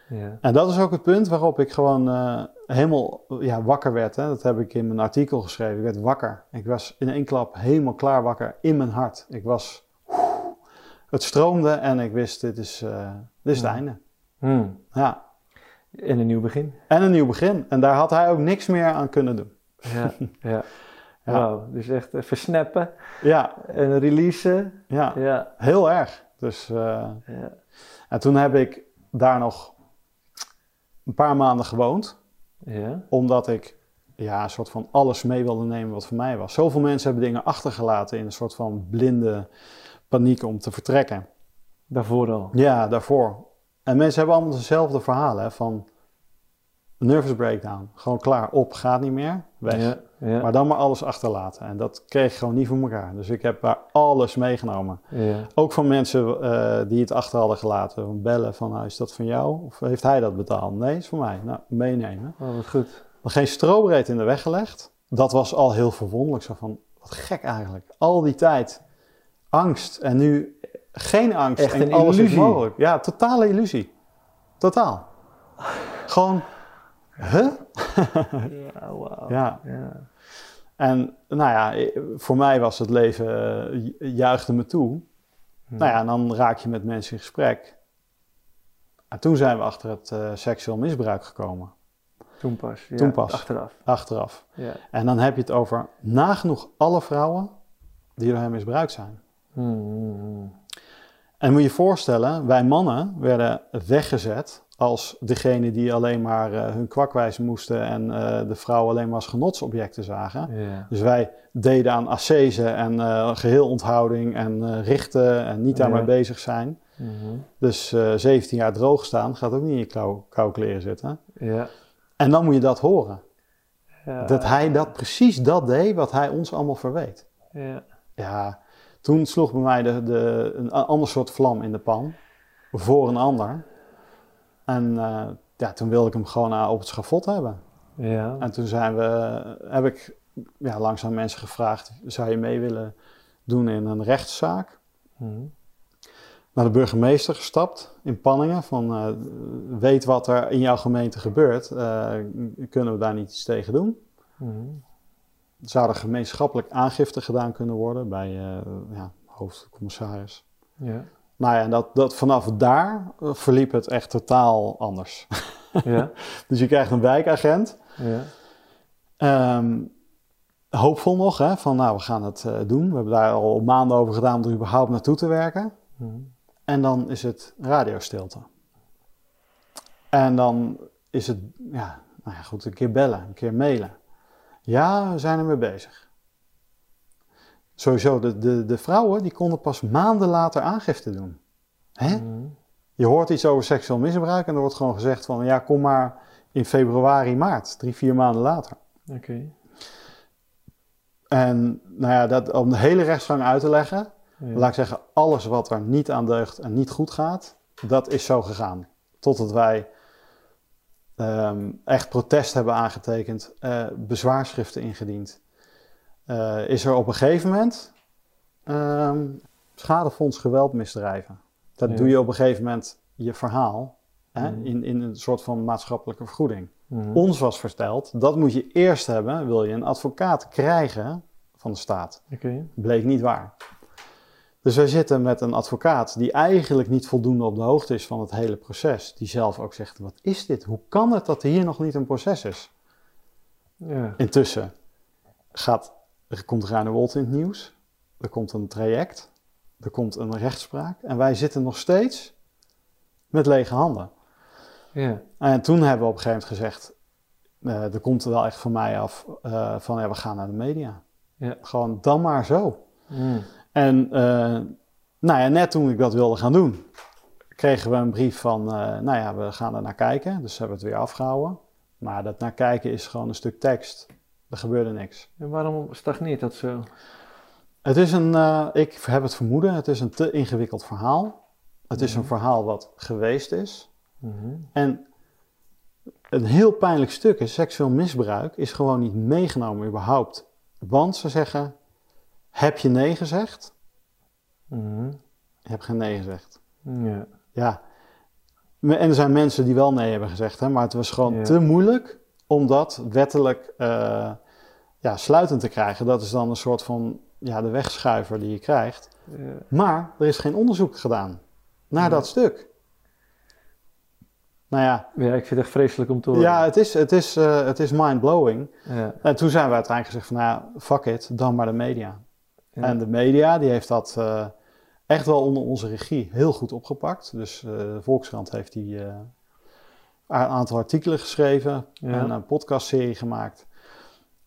Ja. En dat is ook het punt waarop ik gewoon helemaal ja, wakker werd. Hè. Dat heb ik in mijn artikel geschreven. Ik werd wakker. Ik was in één klap helemaal klaar wakker in mijn hart. Ik was... Het stroomde en ik wist, dit is, eh, dit is het Ja. einde. Hmm. Ja. En een nieuw begin. En een nieuw begin. En daar had hij ook niks meer aan kunnen doen. Ja. ja. Ja. Wauw. Dus echt even snappen Ja, en releasen. ja. Ja. heel erg. Dus, eh, Ja. en toen heb ik daar nog een paar maanden gewoond. Ja. Omdat ik ja, een soort van alles mee wilde nemen wat voor mij was. Zoveel mensen hebben dingen achtergelaten in een soort van blinde paniek om te vertrekken. Daarvoor al. Ja, daarvoor. En mensen hebben allemaal dezelfde verhalen hè, van nervous breakdown. Gewoon klaar, op, gaat niet meer, weg. Ja. Ja. Maar dan maar alles achterlaten. En dat kreeg ik gewoon niet voor elkaar. Dus ik heb daar alles meegenomen. ja. Ook van mensen eh, die het achter hadden gelaten. Van bellen van, nou, is dat van jou? Of heeft hij dat betaald? Nee, is voor mij. Nou, meenemen. Oh, wat goed. Maar geen strobreed in de weg gelegd. Dat was al heel verwonderlijk. Zo van, wat gek eigenlijk. Al die tijd angst. En nu geen angst. Echt en een alles is mogelijk. Ja, totale illusie. Totaal. Gewoon, huh? Ja, wauw. Ja. Ja. En nou ja, voor mij was het leven, eh, ju- juichte me toe. Hm. Nou ja, en dan raak je met mensen in gesprek. En toen zijn we achter het eh, seksueel misbruik gekomen, Toen pas. Ja, Toen pas. Achteraf. achteraf. Ja. En dan heb je het over nagenoeg alle vrouwen die door hem misbruikt zijn. Hmm. En moet je je voorstellen, wij mannen werden weggezet als degene die alleen maar eh, hun kwakwijs moesten en eh, de vrouwen alleen maar als genotsobjecten zagen. Dus wij deden aan ascese en eh geheelonthouding en eh, richten en niet daarmee Ja. bezig zijn. Mhm. Dus eh 17 jaar droog staan gaat ook niet in je kou, koude kleren zitten. En dan moet je dat horen. Ja. Dat hij dat precies dat deed wat hij ons allemaal verweet. Ja. Ja, toen sloeg bij mij de, de, een ander soort vlam in de pan. Voor een ander. En eh, ja, toen wilde ik hem gewoon eh, op het schavot hebben. Ja. En toen zijn we, heb ik ja, langzaam mensen gevraagd: zou je mee willen doen in een rechtszaak? Mhm. Naar de burgemeester gestapt in Panningen. Van eh, weet wat er in jouw gemeente gebeurt. Eh, kunnen we daar niet iets tegen doen? Mhm. Zou er gemeenschappelijk aangifte gedaan kunnen worden bij eh ja, hoofdcommissaris? Ja. Nou ja, en dat, dat vanaf daar eh, verliep het echt totaal anders. Ja. Dus je krijgt een wijkagent. Ja. Ehm, hoopvol nog, hè, van nou, we gaan het eh, doen. We hebben daar al maanden over gedaan om er überhaupt naartoe te werken. Mhm. En dan is het radiostilte. En dan is het, ja, nou ja, goed, een keer bellen, een keer mailen. Ja, we zijn ermee bezig. Sowieso, de, de, de vrouwen die konden pas maanden later aangifte doen. Hè? Mhm. Je hoort iets over seksueel misbruik en er wordt gewoon gezegd van, ja, kom maar in februari, maart, drie, vier maanden later. Oké. En nou ja, dat, om de hele rechtsgang uit te leggen, Ja. laat ik zeggen, alles wat er niet aan deugt en niet goed gaat, dat is zo gegaan. Totdat wij ehm, echt protest hebben aangetekend, eh, bezwaarschriften ingediend. Eh, is er op een gegeven moment ehm, schadefonds geweldmisdrijven. Dat Ja. doe je op een gegeven moment je verhaal hè, Mhm. in, in een soort van maatschappelijke vergoeding. Mhm. Ons was verteld, dat moet je eerst hebben, wil je een advocaat krijgen van de staat. Oké. Bleek niet waar. Dus wij zitten met een advocaat die eigenlijk niet voldoende op de hoogte is van het hele proces. Die zelf ook zegt, wat is dit? Hoe kan het dat hier nog niet een proces is? Ja. Intussen gaat, er komt Wolt in het nieuws. Er komt een traject. Er komt een rechtspraak. En wij zitten nog steeds met lege handen. Ja. En toen hebben we op een gegeven moment gezegd, eh, er komt er wel echt van mij af eh, van ja, we gaan naar de media. Ja. Gewoon dan maar zo. Mhm. En eh, nou ja, net toen ik dat wilde gaan doen, kregen we een brief van, eh, nou ja, we gaan er naar kijken. Dus hebben we het weer afgehouden. Maar dat naar kijken is gewoon een stuk tekst. Er gebeurde niks. En waarom stagneert dat zo? Het is een, eh, ik heb het vermoeden, het is een te ingewikkeld verhaal. Het is een verhaal wat geweest is. Mhm. En een heel pijnlijk stuk is, seksueel misbruik is gewoon niet meegenomen überhaupt. Want ze zeggen, heb je nee gezegd? Mhm. Je hebt geen nee gezegd. Ja. Ja. En er zijn mensen die wel nee hebben gezegd, hè, maar het was gewoon Ja. te moeilijk om dat wettelijk eh, ja, sluitend te krijgen. Dat is dan een soort van ja, de wegschuiver die je krijgt. Ja. Maar er is geen onderzoek gedaan naar dat stuk. Nou ja, Ja, ik vind het echt vreselijk om te horen. ja het is, het is, eh, het is mind-blowing. Ja. En toen zijn we uiteindelijk gezegd van, nou ja, fuck it, dan maar de media. Ja. En de media, die heeft dat eh, echt wel onder onze regie heel goed opgepakt. Dus eh, de Volkskrant heeft die eh, een aantal artikelen geschreven Ja. en een podcastserie gemaakt.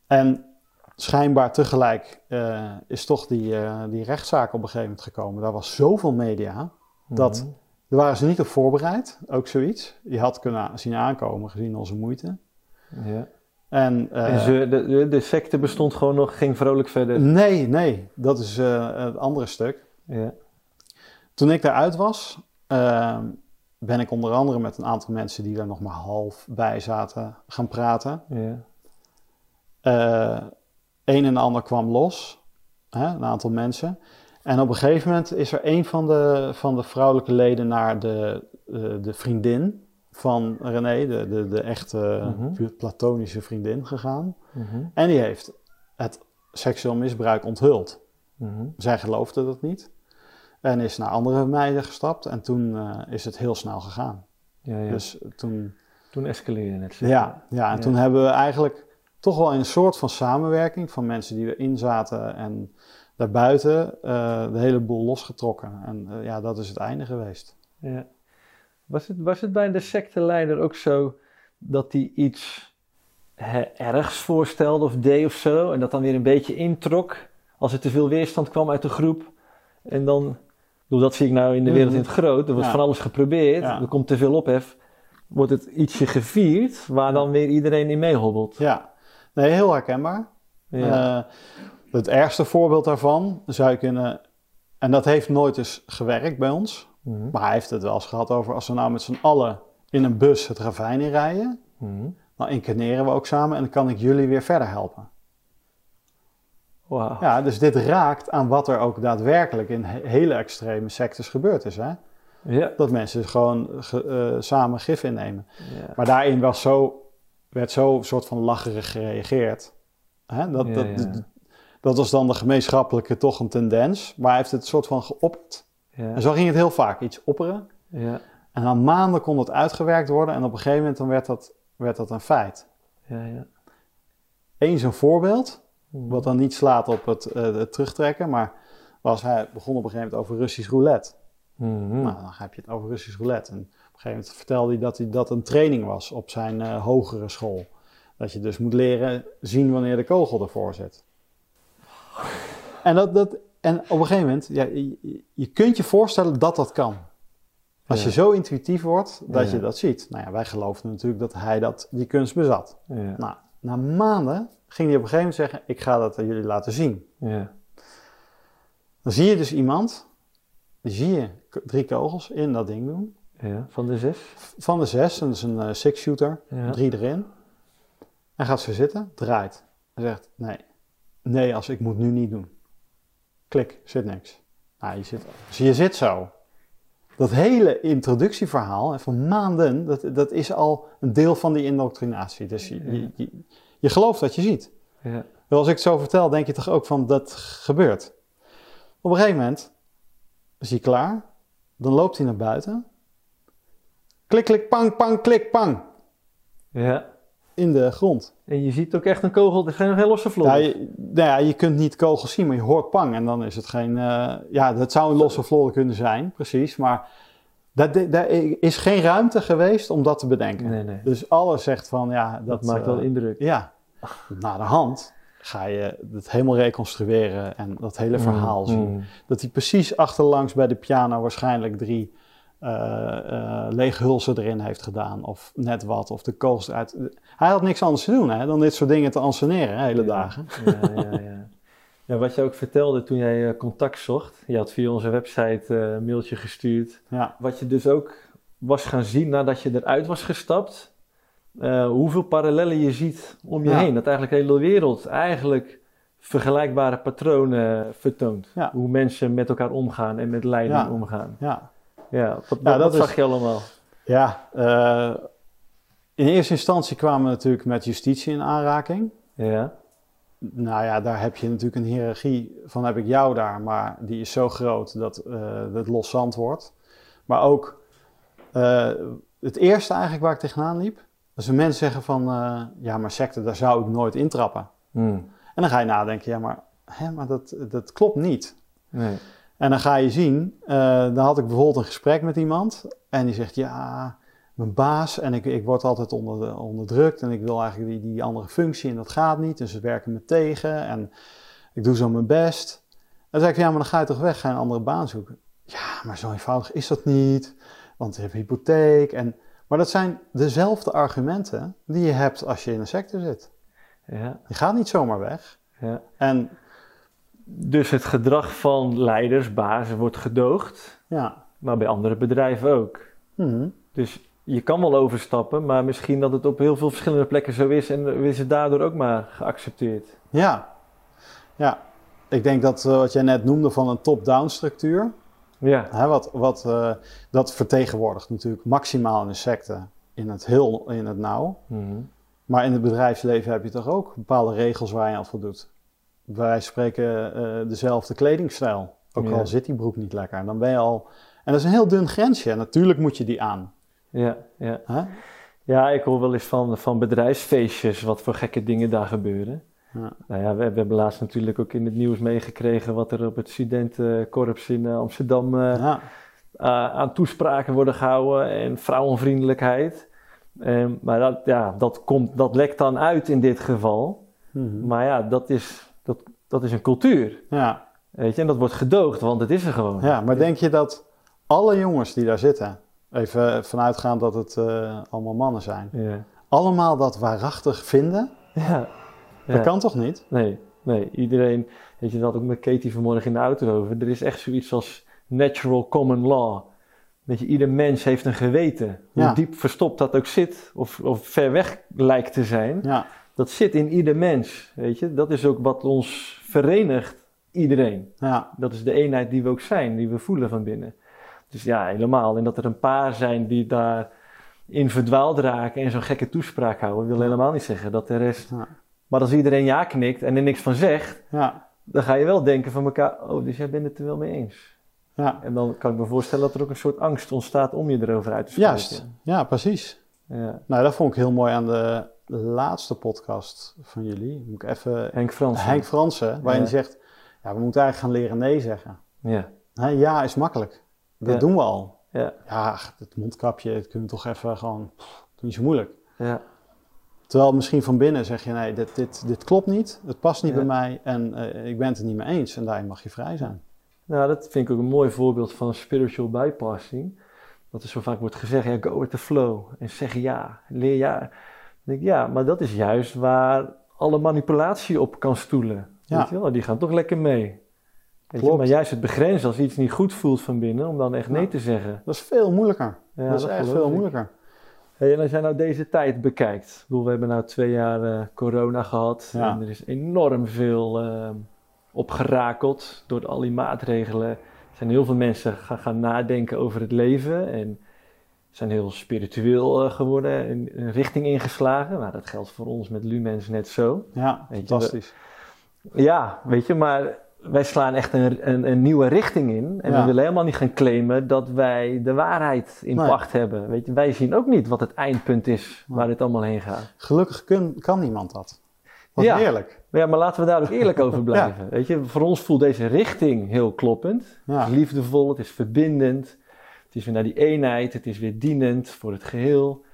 En schijnbaar tegelijk is toch die, die rechtszaak op een gegeven moment gekomen. Daar was zoveel media, dat, Mhm. daar waren ze niet op voorbereid, ook zoiets. Je had kunnen zien aankomen gezien onze moeite. Ja. En, eh, En ze, de, de, de secte bestond gewoon nog, ging vrolijk verder. nee, nee, dat is eh, het andere stuk. Ja. Toen ik daaruit was, eh, ben ik onder andere met een aantal mensen die daar nog maar half bij zaten gaan praten. Ja. Eh, een en ander kwam los, hè, een aantal mensen. En op een gegeven moment is er een van de, van de vrouwelijke leden naar de, de vriendin van René, de, de, de echte Mhm. platonische vriendin, gegaan. Mhm. En die heeft het seksueel misbruik onthuld. Mhm. Zij geloofde dat niet. En is naar andere meiden gestapt. En toen eh, is het heel snel gegaan. Ja, ja. Dus toen, Toen escaleerde het. ja, ja, en toen hebben we eigenlijk toch wel een soort van samenwerking van mensen die erin zaten en daarbuiten eh, de hele boel losgetrokken. En eh, ja, dat is het einde geweest. Ja. Was, het, was het bij de secteleider ook zo dat hij iets hè, ergs voorstelde of deed of zo, en dat dan weer een beetje introk als er te veel weerstand kwam uit de groep? En dan, dat zie ik nou in de wereld in het groot, er wordt Ja. van alles geprobeerd, Ja. er komt te veel ophef, wordt het ietsje gevierd waar dan weer iedereen in meehobbelt. Ja, nee, heel herkenbaar. Ja. Eh, het ergste voorbeeld daarvan zou je kunnen. En dat heeft nooit eens gewerkt bij ons. Mhm. Maar hij heeft het wel eens gehad over als we nou met z'n allen in een bus het ravijn in rijden. Mhm. Dan incarneren we ook samen en dan kan ik jullie weer verder helpen. Ja, dus dit raakt aan wat er ook daadwerkelijk in he- hele extreme sectes gebeurd is. Hè? Ja. Dat mensen gewoon ge- eh, samen gif innemen. Ja. Maar daarin was zo, werd zo soort van lacherig gereageerd. Hè? Dat, Ja, dat, ja. dat, dat was dan de gemeenschappelijke toch een tendens. Maar hij heeft het soort van geopperd. Ja. En zo ging het heel vaak. Iets opperen. Ja. En na maanden kon het uitgewerkt worden. En op een gegeven moment dan werd, dat, werd dat een feit. Ja. Ja. Eens een voorbeeld. Mhm. Wat dan niet slaat op het, eh, het terugtrekken. Maar was hij begon op een gegeven moment over Russisch roulette. Mhm. Nou, dan heb je het over Russisch roulette. En op een gegeven moment vertelde hij dat hij dat een training was op zijn eh, hogere school. Dat je dus moet leren zien wanneer de kogel ervoor zit. En, dat, dat, en op een gegeven moment, ja, je, je kunt je voorstellen dat dat kan. Als Ja. je zo intuïtief wordt, dat Ja. je dat ziet. Nou ja, wij geloofden natuurlijk dat hij dat, die kunst bezat. Ja. Nou, na maanden ging hij op een gegeven moment zeggen, ik ga dat aan jullie laten zien. Ja. Dan zie je dus iemand, zie je drie kogels in dat ding doen. Ja. Van de zes? Van de zes, en dat is een eh, six-shooter, drie erin. Hij gaat zo zitten, draait. Hij zegt, nee, nee, als ik moet nu niet doen. Klik, zit niks. Nou, je zit, dus je zit zo. Dat hele introductieverhaal van maanden, dat, dat is al een deel van die indoctrinatie. Dus je, je, je, je gelooft wat je ziet. Ja. Wel, Als ik het zo vertel, denk je toch ook van dat gebeurt. Op een gegeven moment is hij klaar. Dan loopt hij naar buiten. Klik, klik, pang, pang, klik, pang. Ja. In de grond. En je ziet ook echt een kogel, er is geen geen losse vlot. Ja, je, nou ja, je kunt niet kogels zien, maar je hoort pang. En dan is het geen... eh, ja, dat zou een losse vlodder kunnen zijn, precies. Maar dat, daar is geen ruimte geweest om dat te bedenken. Nee, nee. Dus alles zegt van, ja... Dat, Dat maakt eh, wel indruk. Ja, naar de hand ga je het helemaal reconstrueren en dat hele verhaal zien. Mm. Dat hij precies achterlangs bij de piano waarschijnlijk drie eh eh, leeghulzen erin heeft gedaan. Of net wat, of de kogels eruit. Hij had niks anders te doen hè, dan dit soort dingen te anseneren, hele Ja. dagen. Ja, ja, ja. ja, wat je ook vertelde toen jij eh, contact zocht. Je had via onze website een mailtje gestuurd. Ja, Wat je dus ook was gaan zien nadat je eruit was gestapt. hoeveel parallellen je ziet om je Ja. heen. Dat eigenlijk de hele wereld eigenlijk vergelijkbare patronen vertoont. Ja. Hoe mensen met elkaar omgaan en met leiding Ja. omgaan. ja. Ja, wat, wat dat zag je allemaal? ja eh, in eerste instantie kwamen we natuurlijk met justitie in aanraking. Ja, Nou ja, daar heb je natuurlijk een hiërarchie van heb ik jou daar, maar die is zo groot dat eh, het los zand wordt. Maar ook eh, het eerste eigenlijk waar ik tegenaan liep, als een mensen zeggen van ja, maar secte, daar zou ik nooit intrappen. Hmm. En dan ga je nadenken, ja, maar, hè, maar dat, dat klopt niet. nee. En dan ga je zien, eh, dan had ik bijvoorbeeld een gesprek met iemand en die zegt ja, mijn baas en ik, ik word altijd onder, onderdrukt en ik wil eigenlijk die, die andere functie en dat gaat niet. En ze werken me tegen en ik doe zo mijn best. En dan zeg ik, ja, maar dan ga je toch weg, ga je een andere baan zoeken. Ja, maar zo eenvoudig is dat niet, want je hebt hypotheek. En, maar dat zijn dezelfde argumenten die je hebt als je in een sector zit. Ja. Je gaat niet zomaar weg. Ja. En Dus het gedrag van leiders, bazen wordt gedoogd, ja, maar bij andere bedrijven ook. mhm. Dus je kan wel overstappen, maar misschien dat het op heel veel verschillende plekken zo is en is het daardoor ook maar geaccepteerd. ja. ja. Ik denk dat eh, wat jij net noemde van een top-down structuur, Ja, Hè, wat, wat, eh, dat vertegenwoordigt natuurlijk maximaal in de secte in het heel in het nauw. Mhm. Maar in het bedrijfsleven heb je toch ook bepaalde regels waar je aan voldoet. Wij spreken eh, dezelfde kledingstijl. Ook Ja. al zit die broek niet lekker. Dan ben je al. En dat is een heel dun grensje. En natuurlijk moet je die aan. ja, ja. Ja, ik hoor wel eens van, van bedrijfsfeestjes wat voor gekke dingen daar gebeuren. Ja. Nou ja, we, we hebben laatst natuurlijk ook in het nieuws meegekregen wat er op het studentenkorps in eh, Amsterdam eh, Ja. uh, aan toespraken worden gehouden en vrouwenvriendelijkheid. Ehm, maar dat, ja, dat, komt, dat lekt dan uit in dit geval. Mhm. Maar ja, dat is, dat, is een cultuur. ja. Weet je, en dat wordt gedoogd, want het is er gewoon. ja, maar denk je dat alle jongens die daar zitten, even vanuitgaan dat het eh, allemaal mannen zijn, Ja. allemaal dat waarachtig vinden? Ja. Dat kan toch niet? Nee, nee. Iedereen, weet je, dat ook met Katie vanmorgen in de auto over. Er is echt zoiets als natural common law. Weet je, ieder mens heeft een geweten. Hoe Ja. diep verstopt dat ook zit, of, of ver weg lijkt te zijn. Ja. Dat zit in ieder mens, weet je. Dat is ook wat ons verenigt, iedereen. Ja. Dat is de eenheid die we ook zijn, die we voelen van binnen. Dus ja, helemaal. En dat er een paar zijn die daar in verdwaald raken en zo'n gekke toespraak houden, wil helemaal niet zeggen dat de rest... Ja. Maar als iedereen ja knikt en er niks van zegt, Ja. dan ga je wel denken van elkaar, oh, dus jij bent het er wel mee eens. Ja. En dan kan ik me voorstellen dat er ook een soort angst ontstaat om je erover uit te spreken. Juist. Ja, precies. Ja. Nou, dat vond ik heel mooi aan de laatste podcast van jullie. Moet ik even... Henk Frans. Henk Fransen, waarin hij zegt... Ja, we moeten eigenlijk gaan leren nee zeggen. Ja. Hè, ja is makkelijk. Dat doen we al. Ja. Ja, het mondkapje, dat kunnen we toch even gewoon... Doe niet zo moeilijk. Ja. Terwijl misschien van binnen zeg je... Nee, dit, dit, dit klopt niet. Het past niet Ja. bij mij. En eh, ik ben het er niet mee eens. En daarin mag je vrij zijn. Nou, dat vind ik ook een mooi voorbeeld van spiritual bypassing. Dat er zo vaak wordt gezegd, ja, go with the flow. En zeg ja, leer ja. Denk ik, ja, maar dat is juist waar alle manipulatie op kan stoelen. Ja. Weet je wel? Die gaan toch lekker mee. Weet je? Maar juist het begrenzen als iets niet goed voelt van binnen, om dan echt nee Ja. te zeggen. Dat is veel moeilijker. Ja, dat is echt veel ik. moeilijker. Hey, en als jij nou deze tijd bekijkt, ik bedoel, we hebben nou twee jaar eh, corona gehad Ja. en er is enorm veel eh, opgerakeld door al die maatregelen. Er zijn heel veel mensen gaan, gaan nadenken over het leven en zijn heel spiritueel eh, geworden en een richting ingeslagen. Nou, dat geldt voor ons met Lumens net zo. Ja, Weet je, fantastisch. Ja, weet je, maar wij slaan echt een, een, een nieuwe richting in. En Ja. we willen helemaal niet gaan claimen dat wij de waarheid in Nee. pacht hebben. Weet je, wij zien ook niet wat het eindpunt is waar dit allemaal heen gaat. Gelukkig kun, kan niemand dat. Wat Ja. heerlijk. Maar Ja, maar laten we daar ook eerlijk over blijven. Weet je, voor ons voelt deze richting heel kloppend. Het is liefdevol, het is verbindend. Het is weer naar die eenheid, het is weer dienend voor het geheel.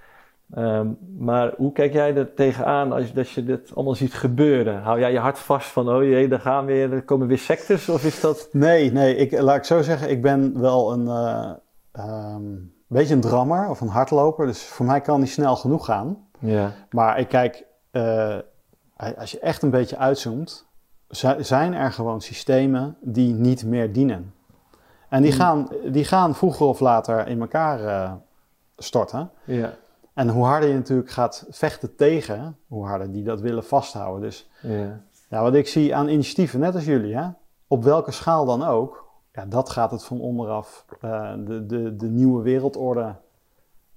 Ehm, maar hoe kijk jij er tegenaan als, als je dit allemaal ziet gebeuren? Hou jij je hart vast van, oh jee, daar gaan weer, er komen weer sectes? Of is dat... Nee, nee, ik, laat ik zo zeggen, ik ben wel een eh, ehm, beetje een drammer of een hardloper. Dus voor mij kan die snel genoeg gaan. Ja, Maar ik kijk, eh, als je echt een beetje uitzoomt, zi- zijn er gewoon systemen die niet meer dienen. En die, Hmm. gaan, die gaan vroeger of later in elkaar eh, storten. ja, En hoe harder je natuurlijk gaat vechten tegen, hoe harder die dat willen vasthouden. Dus ja. ja, wat ik zie aan initiatieven, net als jullie, hè, op welke schaal dan ook, ja, dat gaat het van onderaf eh, de, de, de nieuwe wereldorde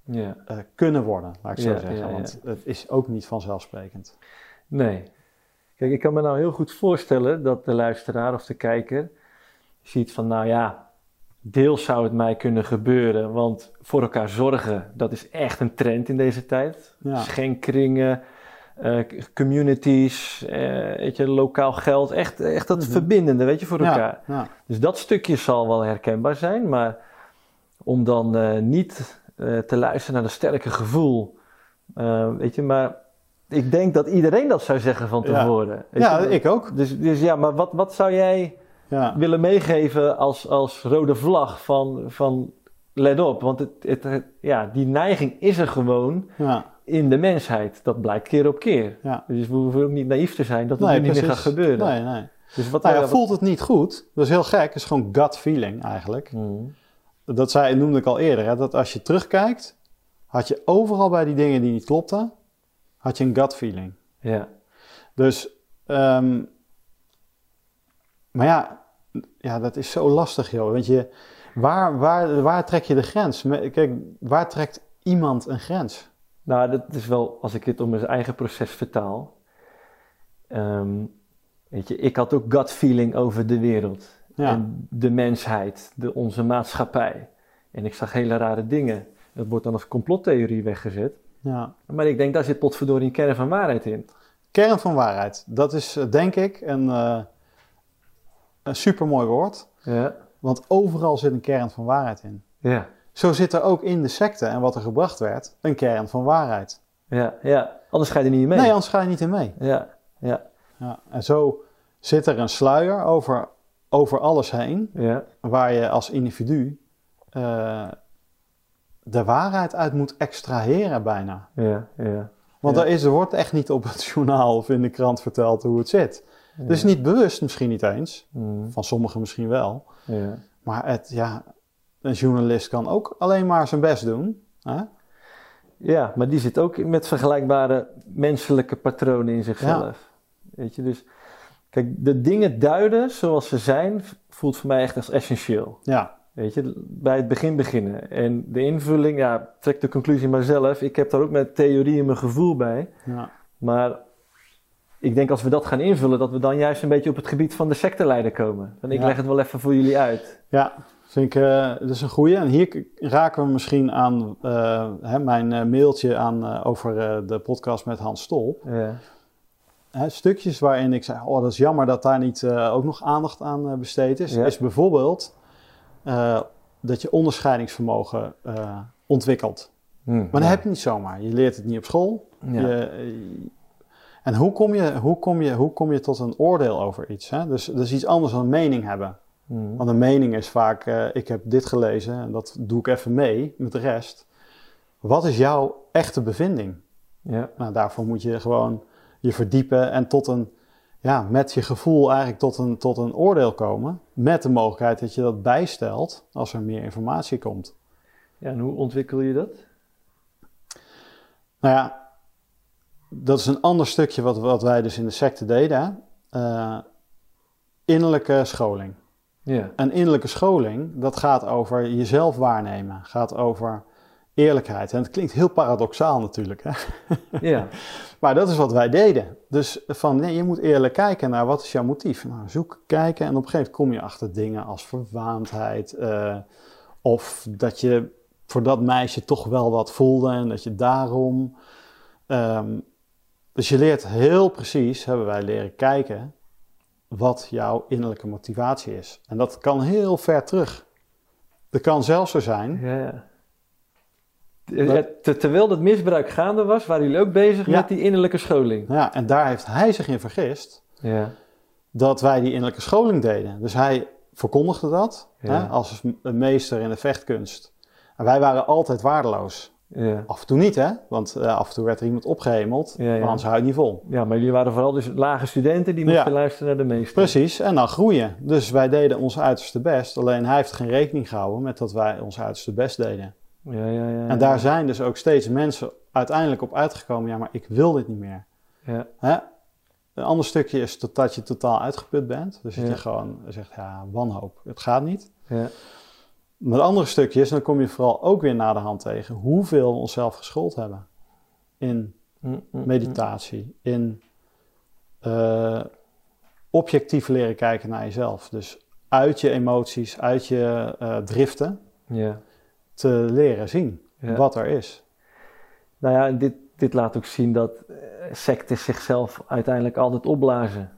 ja. eh, kunnen worden, laat ik zo Ja, zeggen. Want het is ook niet vanzelfsprekend. Nee. Kijk, ik kan me nou heel goed voorstellen dat de luisteraar of de kijker ziet van, nou ja, deels zou het mij kunnen gebeuren, want voor elkaar zorgen, dat is echt een trend in deze tijd. Ja. Schenkringen, eh, communities, eh, weet je, lokaal geld, echt, echt dat Mhm. verbindende, weet je, voor elkaar. Ja, ja. Dus dat stukje zal wel herkenbaar zijn, maar om dan eh, niet te luisteren naar dat sterke gevoel. Weet je, maar ik denk dat iedereen dat zou zeggen van Ja. tevoren. Ja, je? ik ook. Dus, dus ja, maar wat, wat zou jij Ja. willen meegeven als, als rode vlag van, van let op? Want het, het, het- ja, die neiging is er gewoon Ja. in de mensheid. Dat blijkt keer op keer. Ja. Dus we hoeven ook niet naïef te zijn dat het Nee, niet meer gaat gebeuren. Nee, nee. Dus wat Nou ja, wat- voelt het niet goed? Dat is heel gek. Het is gewoon gut feeling eigenlijk. Hmm. Dat zei, noemde ik al eerder. Hè, dat als je terugkijkt, had je overal bij die dingen die niet klopten, had je een gut feeling. Ja. Dus, ehm, maar ja, ja, dat is zo lastig, joh. Weet je, waar, waar, waar trek je de grens? Kijk, waar trekt iemand een grens? Nou, dat is wel, als ik het om mijn eigen proces vertaal. Ehm, weet je, ik had ook gut feeling over de wereld. Ja, En de mensheid, de, onze maatschappij. En ik zag hele rare dingen. Dat wordt dan als complottheorie weggezet. ja. Maar ik denk, daar zit potverdorie een kern van waarheid in. Kern van waarheid. Dat is, eh, denk ik, een, eh een supermooi woord. Ja, Want overal zit een kern van waarheid in. ja, Zo zit er ook in de secte en wat er gebracht werd, een kern van waarheid. ja. ja. Anders ga je er niet in mee. Nee, anders ga je niet in mee. Ja, ja, Ja, en zo zit er een sluier over, over alles heen, ja, waar je als individu eh, de waarheid uit moet extraheren bijna. ja, ja. Want Ja. er, is, er wordt echt niet op het journaal of in de krant verteld hoe het zit. Dus niet bewust misschien niet eens, Mm, van sommigen misschien wel. ja. Maar het, ja, een journalist kan ook alleen maar zijn best doen. Hè? Ja, maar die zit ook met vergelijkbare menselijke patronen in zichzelf. Weet je, dus kijk, de dingen duiden zoals ze zijn, voelt voor mij echt als essentieel. Ja, Weet je, bij het begin beginnen. En de invulling, ja, trek de conclusie maar zelf. Ik heb daar ook met theorie en mijn gevoel bij. ja, Maar ik denk als we dat gaan invullen, dat we dan juist een beetje op het gebied van de secteleider komen. En ik Ja. leg het wel even voor jullie uit. ja. Vind ik, eh, dat is een goeie. En hier raken we misschien aan eh, hè, mijn eh, mailtje aan, over de podcast met Hans Stol. Ja, Hè, stukjes waarin ik zei, oh dat is jammer dat daar niet ook nog aandacht aan besteed is. Ja. Is bijvoorbeeld dat je onderscheidingsvermogen ontwikkelt. Hm, Maar dat heb je niet zomaar. Je leert het niet op school. Je, en hoe kom, je, hoe, kom je, hoe kom je tot een oordeel over iets? Hè? Dus dat is iets anders dan een mening hebben. Hm. Want een mening is vaak, eh, ik heb dit gelezen en dat doe ik even mee met de rest. Wat is jouw echte bevinding? Ja, Nou, daarvoor moet je gewoon je verdiepen en tot een, ja, met je gevoel eigenlijk tot een, tot een oordeel komen. Met de mogelijkheid dat je dat bijstelt als er meer informatie komt. ja, en hoe ontwikkel je dat? Nou ja, dat is een ander stukje wat, wat wij dus in de secte deden. Eh, innerlijke scholing. Ja, Een innerlijke scholing, dat gaat over jezelf waarnemen. Gaat over eerlijkheid. En het klinkt heel paradoxaal natuurlijk. Hè? ja, Maar dat is wat wij deden. Dus van, nee, je moet eerlijk kijken naar wat is jouw motief. Nou, zoek, kijken en op een gegeven moment kom je achter dingen als verwaandheid. eh, of dat je voor dat meisje toch wel wat voelde en dat je daarom... ehm, dus je leert heel precies, hebben wij leren kijken, wat jouw innerlijke motivatie is. En dat kan heel ver terug. Het kan zelfs zo zijn ja. ja. Ja, ter- terwijl dat misbruik gaande was, waren jullie ook bezig Ja. met die innerlijke scholing. Ja, en daar heeft hij zich in vergist Ja, dat wij die innerlijke scholing deden. Dus hij verkondigde dat Ja. hè, als een meester in de vechtkunst. En wij waren altijd waardeloos. Ja. Af en toe niet, hè? Want eh, af en toe werd er iemand opgehemeld, Ja, ja. maar anders hou je niet vol. ja, maar jullie waren vooral dus lage studenten die moesten luisteren naar de meester. Precies, en dan groeien. Dus wij deden ons uiterste best. Alleen hij heeft geen rekening gehouden met dat wij ons uiterste best deden. Ja, ja, ja. En daar zijn dus ook steeds mensen uiteindelijk op uitgekomen. Ja, maar ik wil dit niet meer. Ja, Hè? Een ander stukje is dat je totaal uitgeput bent. Dus dat je gewoon zegt, ja, wanhoop. Het gaat niet. ja, Maar het andere stukje is, en dan kom je vooral ook weer naar de hand tegen, hoeveel we onszelf geschoold hebben. In Mm, mm, meditatie, in eh, objectief leren kijken naar jezelf. Dus uit je emoties, uit je eh, driften, mm. Ja, te leren zien ja. wat er is. Nou ja, dit, dit laat ook zien dat eh, sectes zichzelf uiteindelijk altijd opblazen.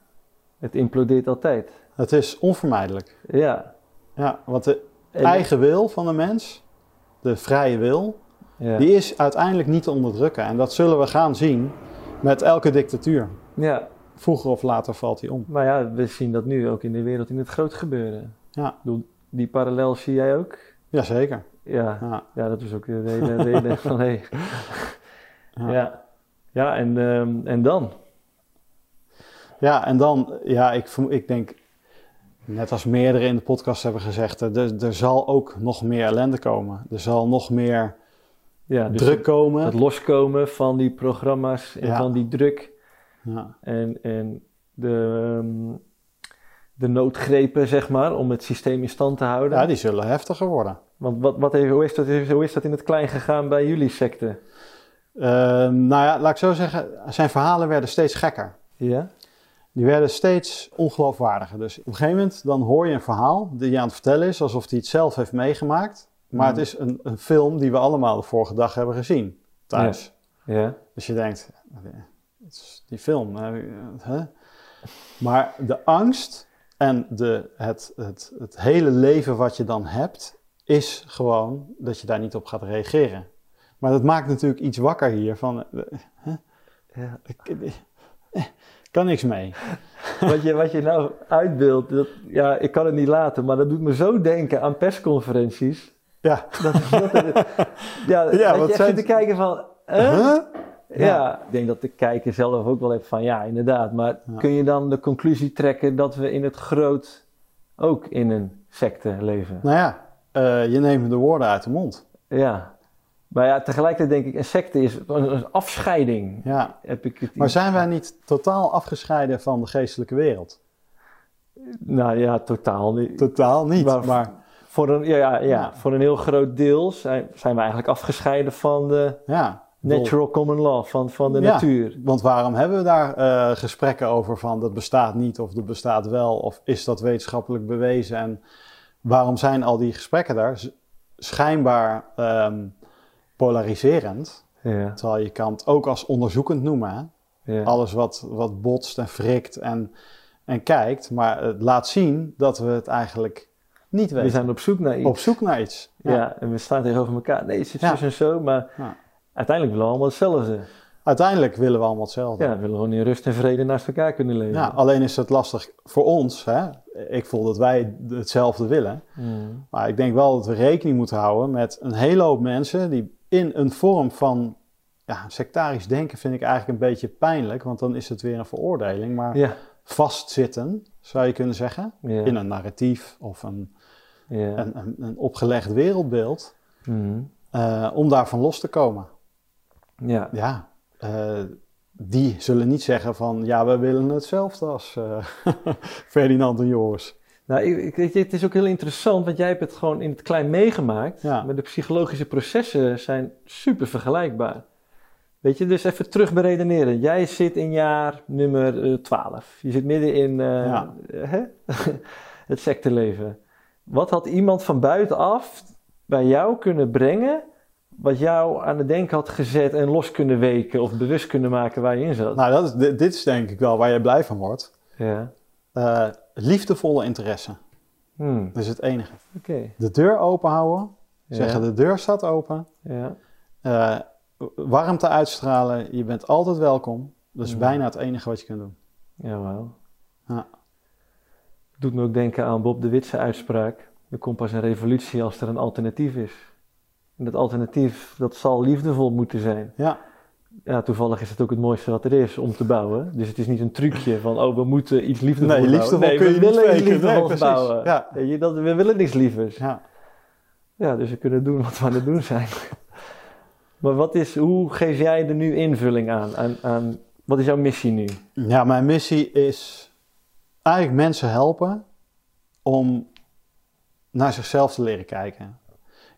Het implodeert altijd. Het is onvermijdelijk. Ja. Ja, want de eigen wil van de mens, de vrije wil, Ja. die is uiteindelijk niet te onderdrukken. En dat zullen we gaan zien met elke dictatuur. ja, Vroeger of later valt die om. maar ja, we zien dat nu ook in de wereld in het groot gebeuren. Ja. Die parallel zie jij ook? Jazeker. Ja, Ja. ja dat was ook de hele reden van hey. Ja. Ja. ja, en, ehm, en dan? Ja, en dan, ja, ik, ik denk, net als meerdere in de podcast hebben gezegd, er, er zal ook nog meer ellende komen. Er zal nog meer Ja, dus druk komen. het loskomen van die programma's en Ja. van die druk Ja. en, en de, ehm, de noodgrepen, zeg maar, om het systeem in stand te houden. ja, die zullen heftiger worden. Want wat, wat hoe, is dat, hoe is dat in het klein gegaan bij jullie secte? Eh, nou ja, laat ik zo zeggen, zijn verhalen werden steeds gekker. Ja? Die werden steeds ongeloofwaardiger. Dus op een gegeven moment dan hoor je een verhaal die je aan het vertellen is, alsof hij het zelf heeft meegemaakt. Maar Mhm. het is een, een film die we allemaal de vorige dag hebben gezien thuis. Ja? Dus je denkt, het is die film. hè? Maar de angst en de, het, het, het hele leven wat je dan hebt, is gewoon dat je daar niet op gaat reageren. Maar dat maakt natuurlijk iets wakker hier van, eh, ja. ik kan niks mee. Wat, je, wat je nou uitbeeldt, dat, ja, ik kan het niet laten, maar dat doet me zo denken aan persconferenties. Ja, Dat, dat ja, je zijn- te kijken van... Huh? Ja. ik denk dat de kijker zelf ook wel heeft van ja, inderdaad. Maar Ja. kun je dan de conclusie trekken dat we in het groot ook in een secte leven? Nou ja, eh, je neemt de woorden uit de mond. Ja. Maar ja, tegelijkertijd denk ik, een secte is een, afscheiding. Ja. Heb ik het Maar zijn wij niet totaal afgescheiden van de geestelijke wereld? Nou ja, totaal niet. Totaal niet, Maar- maar Voor een, ja, ja, voor een heel groot deel zijn, zijn we eigenlijk afgescheiden van de ja. natural common law, van, van de Ja. natuur. Want waarom hebben we daar eh, gesprekken over van dat bestaat niet of dat bestaat wel of is dat wetenschappelijk bewezen en waarom zijn al die gesprekken daar schijnbaar ehm, polariserend, Ja, terwijl je kan het ook als onderzoekend noemen, ja. alles wat, wat botst en frikt en, en kijkt, maar het laat zien dat we het eigenlijk niet we weten. zijn op zoek naar iets. op zoek naar iets. Ja. en we staan tegenover elkaar. Nee, het zit Ja. zus en zo, maar uiteindelijk willen we allemaal hetzelfde. Uiteindelijk willen we allemaal hetzelfde. Ja, we willen gewoon in rust en vrede naast elkaar kunnen leven. Ja, alleen is het lastig voor ons. Hè? Ik voel dat wij hetzelfde willen. Mm. Maar ik denk wel dat we rekening moeten houden met een hele hoop mensen die in een vorm van ja, sectarisch denken vind ik eigenlijk een beetje pijnlijk, want dan is het weer een veroordeling. Maar Ja. vastzitten, zou je kunnen zeggen, Ja. in een narratief of een, ja. een, een, een opgelegd wereldbeeld, Mm. eh, om daarvan los te komen. ja. Ja, eh, die zullen niet zeggen van ja, we willen hetzelfde als eh, Ferdinand en Joris. Nou, ik, ik, het is ook heel interessant, want jij hebt het gewoon in het klein meegemaakt. Ja. Maar de psychologische processen zijn super vergelijkbaar. Weet je, dus even terug beredeneren. Jij zit in jaar nummer eh, 12. Je zit midden in eh, Ja. hè? het secteleven. Wat had iemand van buitenaf bij jou kunnen brengen... wat jou aan het denken had gezet en los kunnen weken... of bewust kunnen maken waar je in zat? Nou, dat is, dit, dit is denk ik wel waar je blij van wordt. Ja. Eh, liefdevolle interesse. Hmm, Dat is het enige. De deur open houden. Ja. Zeggen de deur staat open. Ja. Eh, warmte uitstralen. Je bent altijd welkom. Dat is Mm. bijna het enige wat je kunt doen. Ja, wauw. Ja. Doet me ook denken aan Bob de Witse uitspraak. Er komt pas een revolutie als er een alternatief is. En dat alternatief, dat zal liefdevol moeten zijn. Ja, Ja, toevallig is het ook het mooiste wat er is om te bouwen. Dus het is niet een trucje van, oh, we moeten iets liefdevols Nee, bouwen. liefdevol nee, kun we je niet willen iets. Nee, liefdevols bouwen. Ja. Je, dat, we willen niks lievers. ja. Ja, dus we kunnen doen wat we aan het doen zijn. maar wat is, hoe geef jij er nu invulling aan? aan, aan wat is jouw missie nu? Ja, mijn missie is eigenlijk mensen helpen om naar zichzelf te leren kijken.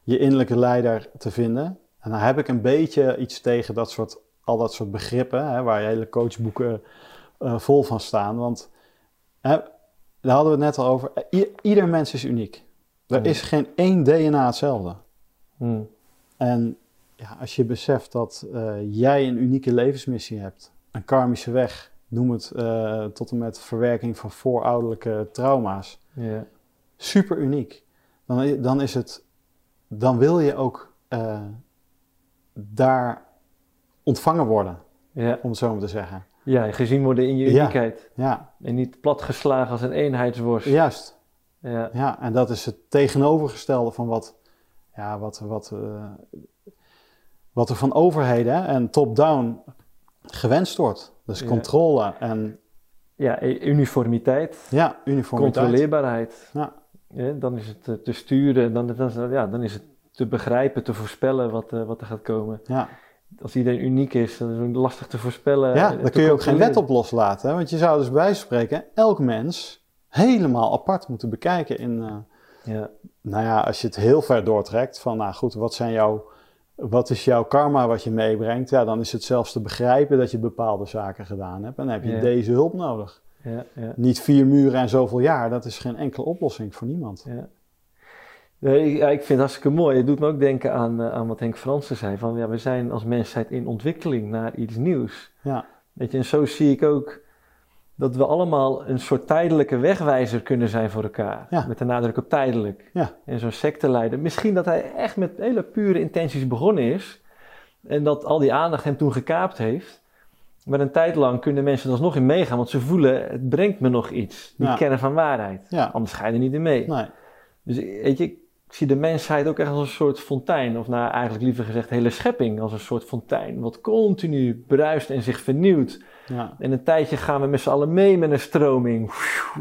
Je innerlijke leider te vinden. En dan heb ik een beetje iets tegen dat soort, al dat soort begrippen, hè, waar hele coachboeken eh, vol van staan. Want hè, daar hadden we het net al over. I- ieder mens is uniek. Er Hmm. is geen één DNA hetzelfde. Hm. En ja, als je beseft dat eh, jij een unieke levensmissie hebt, een karmische weg, noem het eh, tot en met verwerking van voorouderlijke trauma's, Ja. super uniek, dan, dan is het, dan wil je ook eh, daar ontvangen worden, Ja. om het zo maar te zeggen. ja, gezien worden in je Ja. uniekheid. Ja, En niet platgeslagen als een eenheidsworst. juist. Ja. Ja, en dat is het tegenovergestelde van wat, ja, wat, wat, eh, wat er van overheden hè, en top-down gewenst wordt. Dus Ja. controle en Ja, e- uniformiteit, ja, uniformiteit. controleerbaarheid. Ja. Ja, dan is het eh, te sturen, dan, dan, ja, dan is het te begrijpen, te voorspellen wat, eh, wat er gaat komen. Ja, Als iedereen uniek is, dan is het lastig te voorspellen. ja te kun je ook geen wet op loslaten. Hè? Want je zou dus bij spreken elk mens helemaal apart moeten bekijken in... eh, Ja, Nou ja, als je het heel ver doortrekt van, nou goed, wat, zijn jouw, wat is jouw karma wat je meebrengt? Ja, dan is het zelfs te begrijpen dat je bepaalde zaken gedaan hebt. En dan heb je Ja. deze hulp nodig. ja, ja. Niet vier muren en zoveel jaar, dat is geen enkele oplossing voor niemand. Ja. Nee, ik, ja, ik vind het hartstikke mooi. Het doet me ook denken aan, eh, aan wat Henk Fransen zei. Van, ja, we zijn als mensheid in ontwikkeling naar iets nieuws. Ja, Weet je, en zo zie ik ook dat we allemaal een soort tijdelijke wegwijzer kunnen zijn voor elkaar. Ja. Met de nadruk op tijdelijk. Ja. En zo'n secteleider. Misschien dat hij echt met hele pure intenties begonnen is. En dat al die aandacht hem toen gekaapt heeft. Maar een tijd lang kunnen mensen er alsnog in meegaan. Want ze voelen, het brengt me nog iets. Die Ja. kern van waarheid. Anders ga je er niet in mee. nee, Dus weet je, ik zie de mensheid ook echt als een soort fontein. Of nou, eigenlijk liever gezegd, hele schepping als een soort fontein. Wat continu bruist en zich vernieuwt. ja, En een tijdje gaan we met z'n allen mee met een stroming.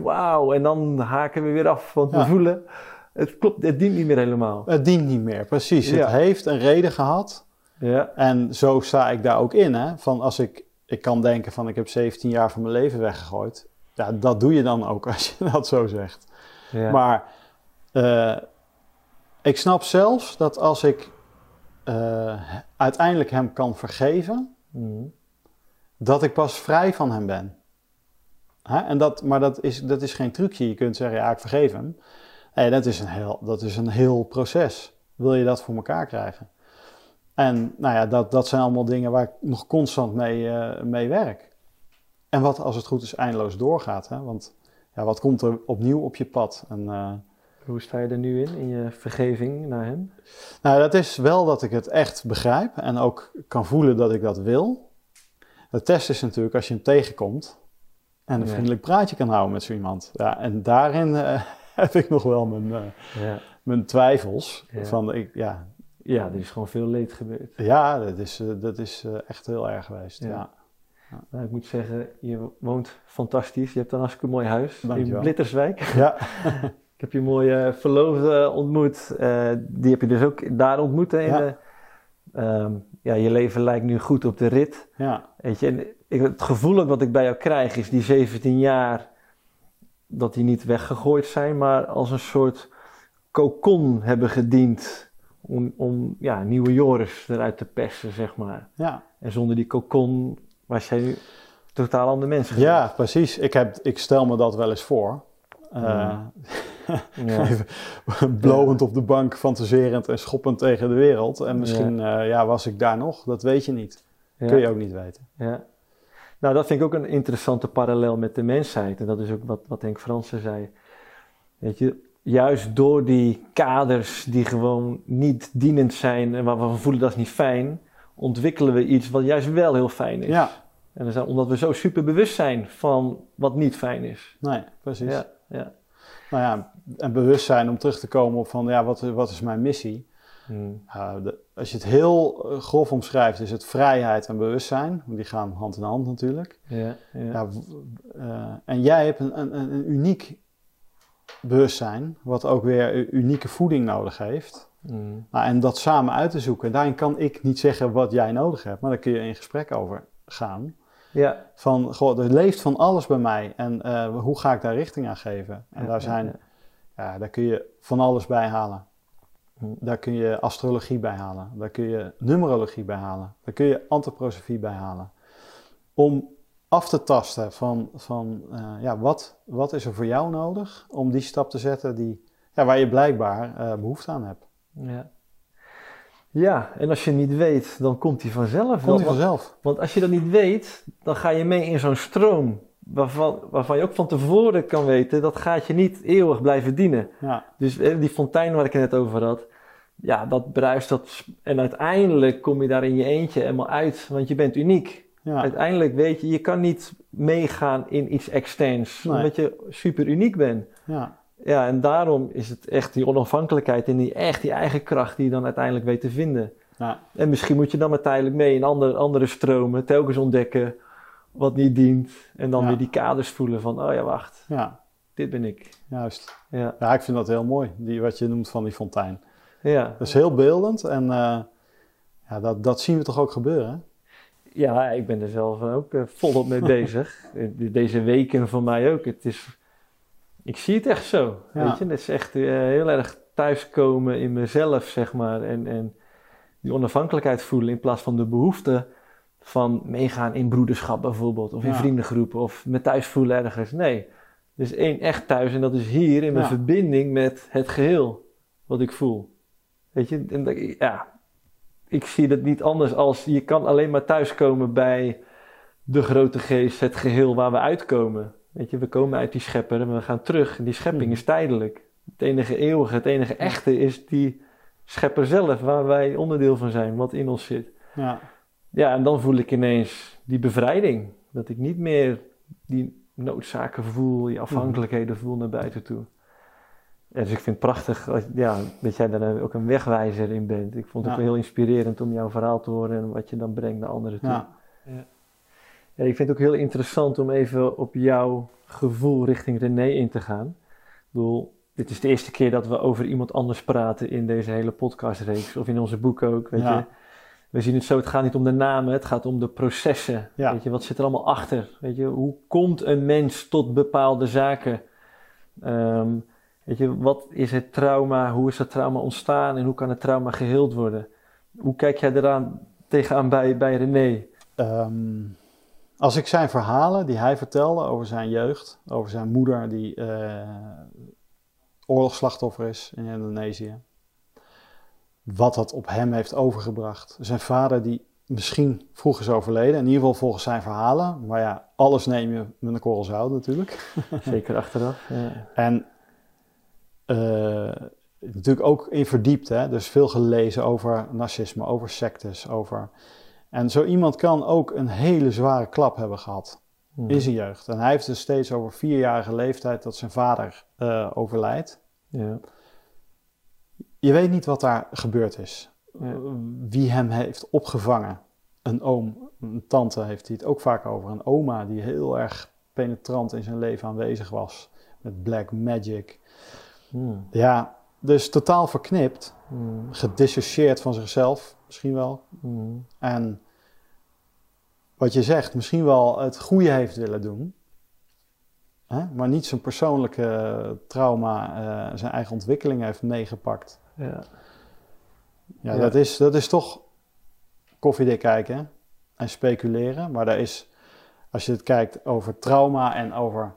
Wauw, en dan haken we weer af. Want we voelen, het klopt, het dient niet meer helemaal. het dient niet meer, precies. Ja. Het heeft een reden gehad Ja, en zo sta ik daar ook in. Hè? Van als ik, ik kan denken van ik heb 17 jaar van mijn leven weggegooid. Ja, dat doe je dan ook als je dat zo zegt. ja. Maar eh, ik snap zelfs dat als ik eh, uiteindelijk hem kan vergeven, Mhm. dat ik pas vrij van hem ben. Hè? En dat, maar dat is, dat is geen trucje. Je kunt zeggen, ja, ik vergeef hem. Nee, dat is een heel, dat is een heel proces. Wil je dat voor elkaar krijgen? En nou ja, dat, dat zijn allemaal dingen waar ik nog constant mee, eh, mee werk. En wat als het goed is eindeloos doorgaat. Hè? Want ja, wat komt er opnieuw op je pad? En, eh, Hoe sta je er nu in, in je vergeving naar hem? Nou, dat is wel dat ik het echt begrijp en ook kan voelen dat ik dat wil. De test is natuurlijk als je hem tegenkomt en een Ja. vriendelijk praatje kan houden met zo iemand. Ja, en daarin eh, heb ik nog wel mijn, eh, Ja. mijn twijfels. Ja. Van, ik, ja, ja, er is gewoon veel leed gebeurd. ja, dat is, eh, dat is echt heel erg geweest. Ja. Nou, ik moet zeggen, je woont fantastisch. Je hebt een hartstikke mooi huis in. Blitterswijk. Ja. Ik heb je mooie verloofde ontmoet. Eh, die heb je dus ook daar ontmoet. Hè, Ja. de- ehm, ja, je leven lijkt nu goed op de rit. ja, Weet je, en ik, het gevoel ook wat ik bij jou krijg is die 17 jaar dat die niet weggegooid zijn, maar als een soort kokon hebben gediend om, om ja, nieuwe Joris eruit te persen, zeg maar. ja. En zonder die kokon was jij nu totaal ander mens geweest. ja, precies. Ik, heb, ik stel me dat wel eens voor. Eh, Ja. Even blowend op de bank, fantaserend en schoppend tegen de wereld. En misschien eh, ja, was ik daar nog, dat weet je niet. Ja. Kun je ook niet weten. Ja. Nou, dat vind ik ook een interessante parallel met de mensheid. En dat is ook wat, wat Henk Fransen zei. Weet je, juist door die kaders die gewoon niet dienend zijn en waarvan we voelen dat is niet fijn, ontwikkelen we iets wat juist wel heel fijn is. Ja, En dat is omdat we zo super bewust zijn van wat niet fijn is. nee, precies. Ja, ja. Nou ja, en bewustzijn om terug te komen op van, ja, wat, wat is mijn missie? Hmm. De- als je het heel eh, grof omschrijft, is het vrijheid en bewustzijn. Die gaan hand in hand natuurlijk. ja, ja. Eh, en jij hebt een, een, een uniek bewustzijn, wat ook weer unieke voeding nodig heeft. Hmm. Nou, en dat samen uit te zoeken. Daarin kan ik niet zeggen wat jij nodig hebt, maar daar kun je in gesprek over gaan. Ja. Van, goh, er leeft van alles bij mij en eh, hoe ga ik daar richting aan geven? En Ja, daar, zijn, ja, ja, daar kun je van alles bij halen. Hm. Daar kun je astrologie bij halen. Daar kun je numerologie bij halen. Daar kun je antroposofie bij halen. Om af te tasten van, van eh, ja, wat, wat is er voor jou nodig om die stap te zetten die, ja, waar je blijkbaar eh, behoefte aan hebt. Ja. Ja, en als je niet weet, dan komt hij vanzelf. Komt die vanzelf. Want als je dat niet weet, dan ga je mee in zo'n stroom. Waarvan, waarvan je ook van tevoren kan weten, dat gaat je niet eeuwig blijven dienen. Ja, Dus eh, die fontein waar ik het net over had. ja, dat bruist dat. En uiteindelijk kom je daar in je eentje helemaal uit, want je bent uniek. Ja. Uiteindelijk weet je, je kan niet meegaan in iets externs, Nee. omdat je super uniek bent. Ja. Ja, en daarom is het echt die onafhankelijkheid en die, echt die eigen kracht die je dan uiteindelijk weet te vinden. Ja. En misschien moet je dan maar tijdelijk mee in andere, andere stromen, telkens ontdekken wat niet dient. En dan Ja. weer die kaders voelen van, oh ja, wacht, ja, dit ben ik. juist. Ja, Ja, ik vind dat heel mooi, die, wat je noemt van die fontein. ja. Dat is heel beeldend en eh, ja, dat, dat zien we toch ook gebeuren. hè? ja ik ben er zelf ook eh, volop mee bezig. Eh, Deze weken voor mij ook. Het is, ik zie het echt zo, Ja. weet je. Het is echt eh, heel erg thuiskomen in mezelf, zeg maar. En, en die onafhankelijkheid voelen in plaats van de behoefte van meegaan in broederschap bijvoorbeeld. Of in vriendengroepen of me thuis voelen ergens. Nee, er is één echt thuis en dat is hier in mijn Ja. verbinding met het geheel wat ik voel. Weet je, en dat, ja, ik zie dat niet anders als je kan alleen maar thuiskomen bij de grote geest, het geheel waar we uitkomen. Weet je, we komen uit die schepper en we gaan terug. En die schepping Mhm. is tijdelijk. Het enige eeuwige, het enige echte is die schepper zelf, waar wij onderdeel van zijn, wat in ons zit. Ja, Ja, en dan voel ik ineens die bevrijding. Dat ik niet meer die noodzaken voel, die afhankelijkheden voel naar buiten toe. Ja, dus ik vind het prachtig als- ja, dat jij daar ook een wegwijzer in bent. Ik vond het Ja. ook heel inspirerend om jouw verhaal te horen en wat je dan brengt naar anderen toe. ja, Ja, ik vind het ook heel interessant om even op jouw gevoel richting René in te gaan. Ik bedoel, dit is de eerste keer dat we over iemand anders praten in deze hele podcastreeks. Of in onze boek ook, weet Ja. je. We zien het zo, het gaat niet om de namen, het gaat om de processen. Ja. Weet je, wat zit er allemaal achter? Weet je, hoe komt een mens tot bepaalde zaken? Ehm, weet je, wat is het trauma? Hoe is dat trauma ontstaan en hoe kan het trauma geheeld worden? Hoe kijk jij eraan tegenaan bij, bij René? Ehm, als ik zijn verhalen die hij vertelde over zijn jeugd, over zijn moeder die eh oorlogsslachtoffer is in Indonesië, wat dat op hem heeft overgebracht. Zijn vader die misschien vroeg is overleden, in ieder geval volgens zijn verhalen, maar ja, alles neem je met een korrel zout natuurlijk. Zeker achteraf. Ja. En eh, natuurlijk ook in verdiept, hè? dus veel gelezen over narcisme, over sectes, over... En zo iemand kan ook een hele zware klap hebben gehad Mhm. in zijn jeugd. En hij heeft dus steeds over vierjarige leeftijd dat zijn vader eh, overlijdt. Ja. Je weet niet wat daar gebeurd is. Ja. Uh, Wie hem heeft opgevangen. Een oom, een tante heeft hij het ook vaak over. Een oma die heel erg penetrant in zijn leven aanwezig was. Met black magic. Hmm. Ja, dus totaal verknipt. Hmm. Gedissocieerd van zichzelf misschien wel. Hmm. En wat je zegt, misschien wel het goede heeft willen doen. Hè? Maar niet zijn persoonlijke trauma, eh, zijn eigen ontwikkeling heeft meegepakt. Ja. Ja, Ja. Dat, is, dat is toch koffiedik kijken en speculeren. Maar daar is, als je het kijkt over trauma en over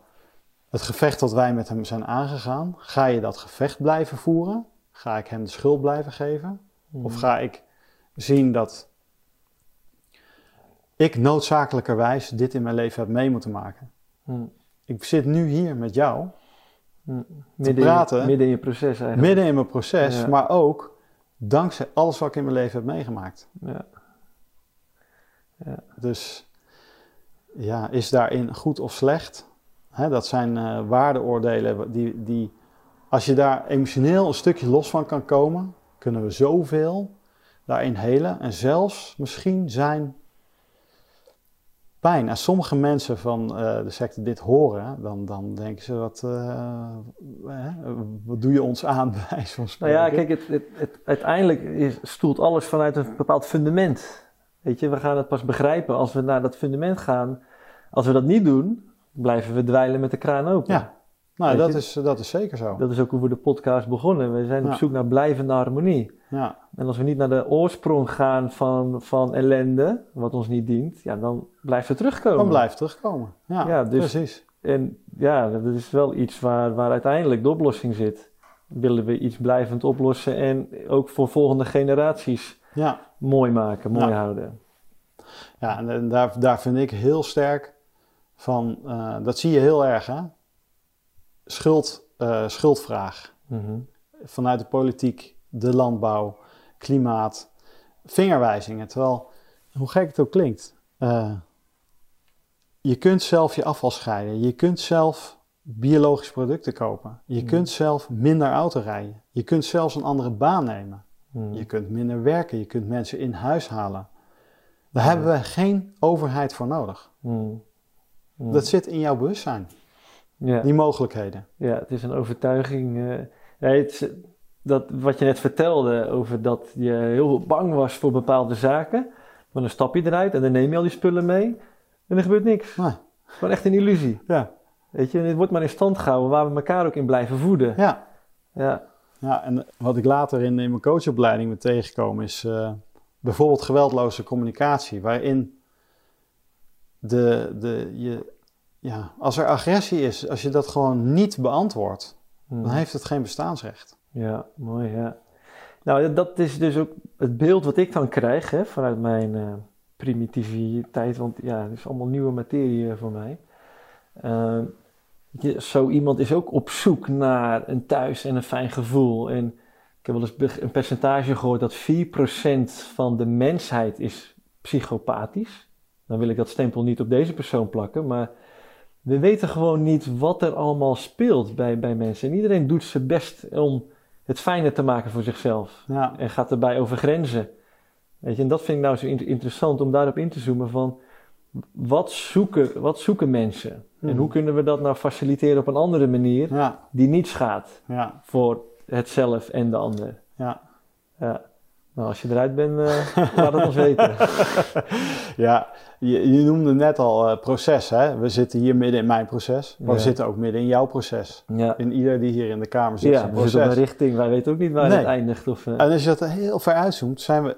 het gevecht dat wij met hem zijn aangegaan, ga je dat gevecht blijven voeren? Ga ik hem de schuld blijven geven? Of ga ik zien dat ik noodzakelijkerwijs dit in mijn leven heb mee moeten maken? Hmm. Ik zit nu hier met jou, Hmm. Midden, praten. In, midden in je proces eigenlijk. midden in mijn proces, Ja. maar ook dankzij alles wat ik in mijn leven heb meegemaakt. Ja. Dus ja, is daarin goed of slecht? Hè, dat zijn eh, waardeoordelen die, die, als je daar emotioneel een stukje los van kan komen, kunnen we zoveel daarin helen. En zelfs misschien zijn pijn. Als sommige mensen van eh, de secte dit horen, dan, dan denken ze, wat, eh, hè, wat doe je ons aan, bij wijze van Nou spreken. ja, kijk, het, het, het- uiteindelijk is, stoelt alles vanuit een bepaald fundament. Weet je, we gaan het pas begrijpen als we naar dat fundament gaan. Als we dat niet doen, blijven we dweilen met de kraan open. Ja, nou, dat je- is, dat is zeker zo. Dat is ook hoe we de podcast begonnen. We zijn op zoek naar blijvende harmonie. Ja, En als we niet naar de oorsprong gaan van, van ellende, wat ons niet dient, ja, dan blijft het terugkomen. dan blijft terugkomen. Ja, Ja, dus- precies. En ja, dat is wel iets waar, waar uiteindelijk de oplossing zit. Willen we iets blijvend oplossen en ook voor volgende generaties Ja, mooi maken, mooi houden. ja en, en daar, daar vind ik heel sterk van, eh, dat zie je heel erg hè. Schuld, eh, schuldvraag. Mhm. Vanuit de politiek de landbouw, klimaat, vingerwijzingen. Terwijl, hoe gek het ook klinkt, uh, je kunt zelf je afval scheiden. Je kunt zelf biologische producten kopen. Je Mm. kunt zelf minder auto rijden. Je kunt zelfs een andere baan nemen. Mm. Je kunt minder werken. Je kunt mensen in huis halen. Daar hebben we geen overheid voor nodig. Dat zit in jouw bewustzijn, ja. die mogelijkheden. ja, het is een overtuiging. eh, nee, het is- dat, wat je net vertelde over dat je heel bang was voor bepaalde zaken. Maar dan stap je eruit en dan neem je al die spullen mee. En er gebeurt niks. Nee. Gewoon echt een illusie. Ja, Weet je, en het wordt maar in stand gehouden waar we elkaar ook in blijven voeden. ja. Ja. Ja, en wat ik later in, in mijn coachopleiding ben tegengekomen is eh, bijvoorbeeld geweldloze communicatie, waarin de, de, je, ja, als er agressie is, als je dat gewoon niet beantwoordt, dan heeft het geen bestaansrecht. Ja, mooi, ja. Nou, dat is dus ook het beeld wat ik dan krijg hè, vanuit mijn eh, primitiviteit, want ja, het is allemaal nieuwe materie eh, voor mij. Ehm, je, zo iemand is ook op zoek naar een thuis en een fijn gevoel. En ik heb wel eens een percentage gehoord dat 4% van de mensheid is psychopathisch. Dan wil ik dat stempel niet op deze persoon plakken, maar we weten gewoon niet wat er allemaal speelt bij, bij mensen. En iedereen doet zijn best om het fijner te maken voor zichzelf. Ja, En gaat erbij over grenzen. Weet je, en dat vind ik nou zo inter- interessant om daarop in te zoomen van... Wat zoeken, wat zoeken mensen? En Mhm. hoe kunnen we dat nou faciliteren op een andere manier ja, die niet schaadt ja, voor het zelf en de ander? ja. Ja. Nou, als je eruit bent, eh, laat het ons weten. ja je, je noemde net al eh, proces, hè? We zitten hier midden in mijn proces, maar we zitten ook midden in jouw proces. Ja, In ieder die hier in de kamer zit, ja we zitten op een richting. Wij weten ook niet waar Nee. het eindigt. Of, eh, En als je dat heel ver uitzoomt, zijn we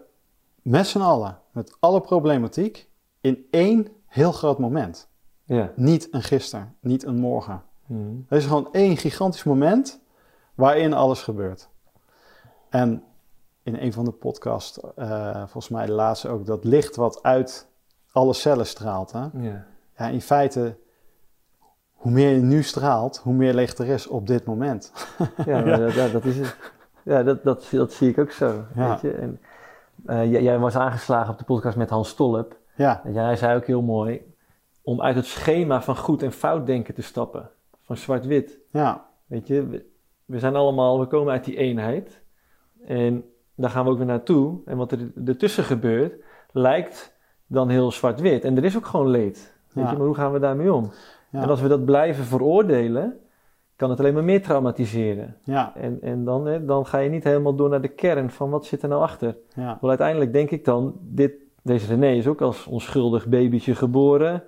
met z'n allen, met alle problematiek, in één heel groot moment. ja. Niet een gisteren, niet een morgen. Mhm. Er is gewoon één gigantisch moment waarin alles gebeurt. En in een van de podcasts, eh, volgens mij de laatste ook, dat licht wat uit alle cellen straalt. Hè? ja. Ja, in feite, hoe meer je nu straalt, hoe meer licht er is op dit moment. Ja, dat, dat, dat is het. Ja, dat, dat, dat zie ik ook zo. Ja. Weet je? En, eh, jij, jij was aangeslagen op de podcast met Hans Stolp. Ja, En jij zei ook heel mooi om uit het schema van goed en fout denken te stappen. Van zwart-wit. ja, Weet je, we, we zijn allemaal, we komen uit die eenheid. En daar gaan we ook weer naartoe. En wat er ertussen gebeurt, lijkt dan heel zwart-wit. En er is ook gewoon leed. Weet Ja. je, maar hoe gaan we daarmee om? ja, En als we dat blijven veroordelen, kan het alleen maar meer traumatiseren. ja, En, en dan, hè, dan ga je niet helemaal door naar de kern van wat zit er nou achter. ja, Wel uiteindelijk denk ik dan, dit, deze René is ook als onschuldig babytje geboren.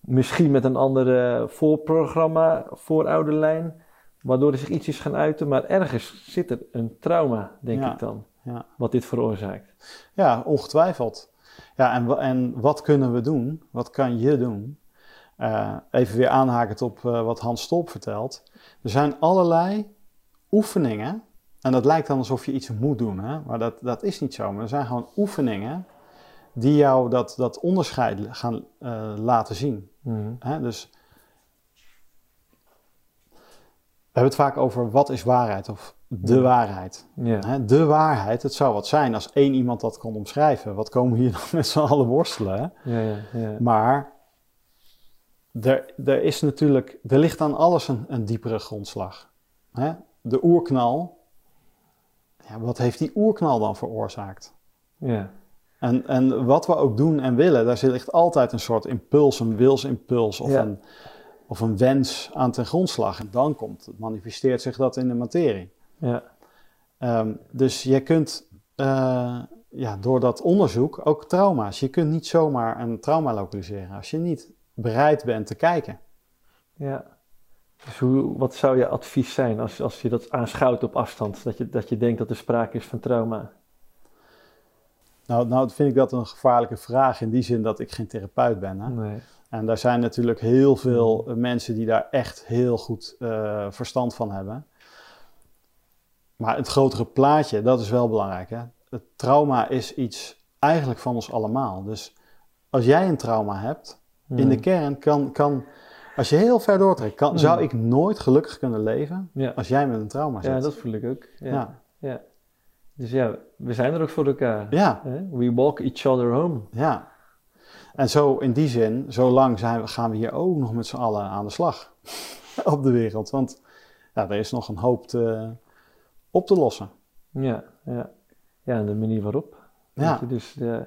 Misschien met een andere voorprogramma, voorouderlijn. Waardoor er zich iets is gaan uiten. Maar ergens zit er een trauma, denk Ja. ik dan. ja. Wat dit veroorzaakt. Ja, ongetwijfeld. Ja, en, en wat kunnen we doen? Wat kan je doen? Eh, even weer aanhakend op eh, wat Hans Stolp vertelt. Er zijn allerlei oefeningen. En dat lijkt dan alsof je iets moet doen, hè? maar dat, dat is niet zo. Maar er zijn gewoon oefeningen die jou dat, dat onderscheid gaan eh, laten zien. Mhm. Hè? Dus we hebben het vaak over wat is waarheid of de waarheid. Ja. De waarheid, het zou wat zijn als één iemand dat kon omschrijven. Wat komen we hier dan met z'n allen worstelen? Ja, ja, ja. Maar er, er is natuurlijk, er ligt aan alles een, een diepere grondslag. Hè? De oerknal, ja, wat heeft die oerknal dan veroorzaakt? ja. En, en wat we ook doen en willen, daar zit ligt altijd een soort impuls, een wilsimpuls of, Ja. een, of een wens aan ten grondslag. En dan komt, het manifesteert zich dat in de materie. ja. Ehm, dus je kunt eh, ja, door dat onderzoek ook trauma's. Je kunt niet zomaar een trauma lokaliseren als je niet bereid bent te kijken. ja. Dus hoe, wat zou je advies zijn als, als je dat aanschouwt op afstand? Dat je, dat je denkt dat er sprake is van trauma? Nou, nou vind ik dat een gevaarlijke vraag in die zin dat ik geen therapeut ben. Hè? Nee. En daar zijn natuurlijk heel veel eh, mensen die daar echt heel goed eh, verstand van hebben. Maar het grotere plaatje, dat is wel belangrijk. Hè? Het trauma is iets eigenlijk van ons allemaal. Dus als jij een trauma hebt, in de Mhm. kern kan, kan als je heel ver doortrekt, kan, zou ik nooit gelukkig kunnen leven Ja. als jij met een trauma zit. ja, dat voel ik ook. Ja. Ja. Ja. Dus ja, we zijn er ook voor elkaar. Ja? We walk each other home. ja. En zo in die zin, zo lang zijn we, gaan we hier ook nog met z'n allen aan de slag op de wereld. Want ja, er is nog een hoop te, op te lossen. Ja, ja. ja, en de manier waarop. Ja. Je, dus de,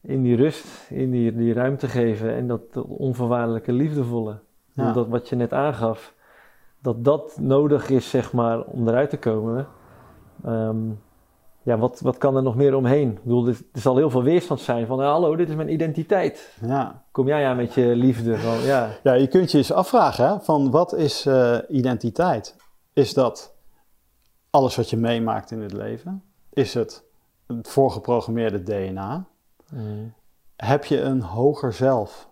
in die rust, in die, die ruimte geven en dat, onvoorwaardelijke liefdevolle. Ja. Dat wat je net aangaf, dat dat nodig is, zeg maar, om eruit te komen. Ehm, ja, wat, wat kan er nog meer omheen? Ik bedoel, er, er zal heel veel weerstand zijn van, hallo, dit is mijn identiteit. Ja. Kom jij aan met je liefde? Van, ja, Ja, je kunt je eens afvragen hè, van wat is eh, identiteit? Is dat alles wat je meemaakt in het leven? Is het het voorgeprogrammeerde DNA? Mm, Heb je een hoger zelf?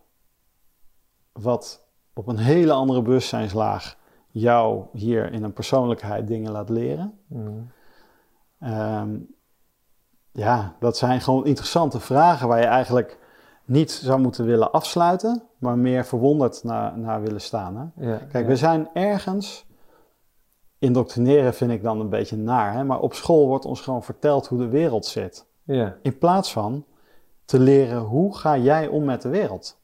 Wat op een hele andere bewustzijnslaag jou hier in een persoonlijkheid dingen laat leren? mm, Ehm, ja, dat zijn gewoon interessante vragen waar je eigenlijk niet zou moeten willen afsluiten, maar meer verwonderd naar, naar willen staan. Hè? ja, Kijk, ja. we zijn ergens. Indoctrineren vind ik dan een beetje naar, hè? maar op school wordt ons gewoon verteld hoe de wereld zit. Ja, In plaats van te leren hoe ga jij om met de wereld.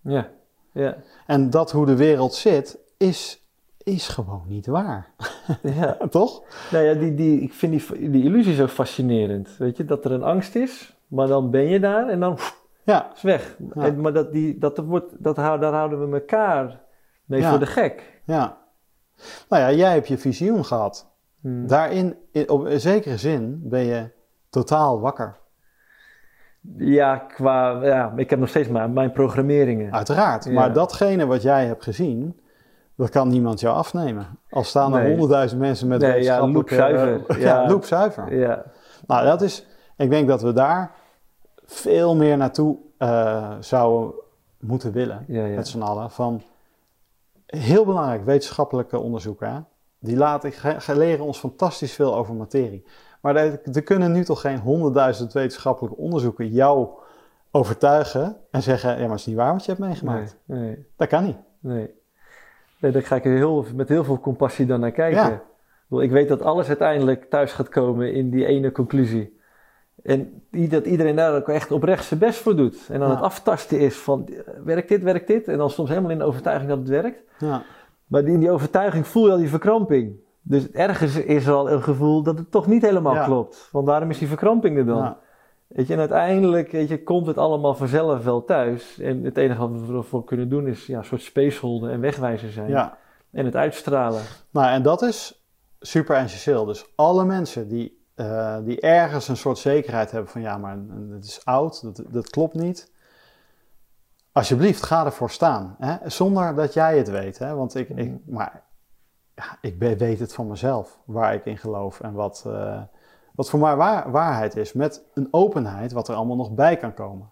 ja, ja, En dat hoe de wereld zit, is, is gewoon niet waar. ja. Toch? Nou ja, die, die, ik vind die, die illusie zo fascinerend. Weet je, dat er een angst is, maar dan ben je daar en dan Ja, is. Ja. En, maar dat, die, dat, wordt, dat, daar houden we elkaar mee Ja. voor de gek. ja. Nou ja, jij hebt je visioen gehad. Hmm. Daarin, in, op een zekere zin, ben je totaal wakker. Ja, qua, ja, ik heb nog steeds maar mijn programmeringen. Uiteraard. Ja. Maar datgene wat jij hebt gezien, dat kan niemand jou afnemen. Al staan er Nee. honderdduizend mensen met Nee, ja, wetenschappelijke... loepzuiver. ja, Ja. loepzuiver. Ja, Nou, dat is... Ik denk dat we daar veel meer naartoe eh, zouden moeten willen. ja, ja. Met z'n allen. Van, heel belangrijk, wetenschappelijke onderzoeken. Hè? Die laten, leren ons fantastisch veel over materie. Maar er, er kunnen nu toch geen honderdduizend wetenschappelijke onderzoeken jou overtuigen en zeggen: ja, maar het is niet waar wat je hebt meegemaakt. Nee, nee, Dat kan niet. nee. Nee, daar ga ik heel, met heel veel compassie dan naar kijken. Ja. Ik bedoel, Ik weet dat alles uiteindelijk thuis gaat komen in die ene conclusie. En dat iedereen daar ook echt oprecht zijn best voor doet. En dan Ja. het aftasten is van, werkt dit, werkt dit? En dan soms helemaal in de overtuiging dat het werkt. Ja, Maar in die overtuiging voel je al die verkramping. Dus ergens is er al een gevoel dat het toch niet helemaal Ja. klopt. Want waarom is die verkramping er dan? Weet je, en uiteindelijk weet je, komt het allemaal vanzelf wel thuis. En het enige wat we ervoor kunnen doen is ja, een soort spaceholden en wegwijzer zijn. ja. En het uitstralen. Nou, en dat is super essentieel. Dus alle mensen die, eh, die ergens een soort zekerheid hebben van ja, maar het is oud, dat, dat klopt niet. Alsjeblieft, ga ervoor staan. Hè? Zonder dat jij het weet. Hè? Want ik, ik, maar, ja, ik weet het van mezelf, waar ik in geloof en wat, eh, wat voor mij waar- waarheid is. Met een openheid wat er allemaal nog bij kan komen.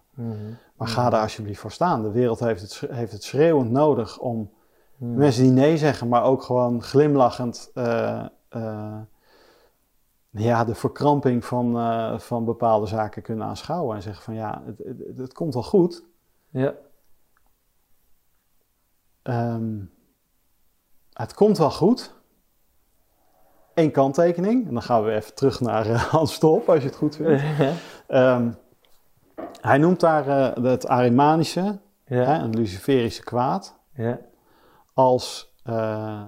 Maar ga daar alsjeblieft voor staan. De wereld heeft het, heeft het schreeuwend nodig om mensen die nee zeggen, maar ook gewoon glimlachend eh, eh, ja, de verkramping van, eh, van bepaalde zaken kunnen aanschouwen. En zeggen van ja, het, het, het komt wel goed. Ja, Ehm, het komt wel goed. Eén kanttekening. En dan gaan we even terug naar eh, Hans Stolp, als je het goed vindt. Ehm, hij noemt daar eh, het Arimanische, hè, ja, een Luciferische kwaad, ja, als eh,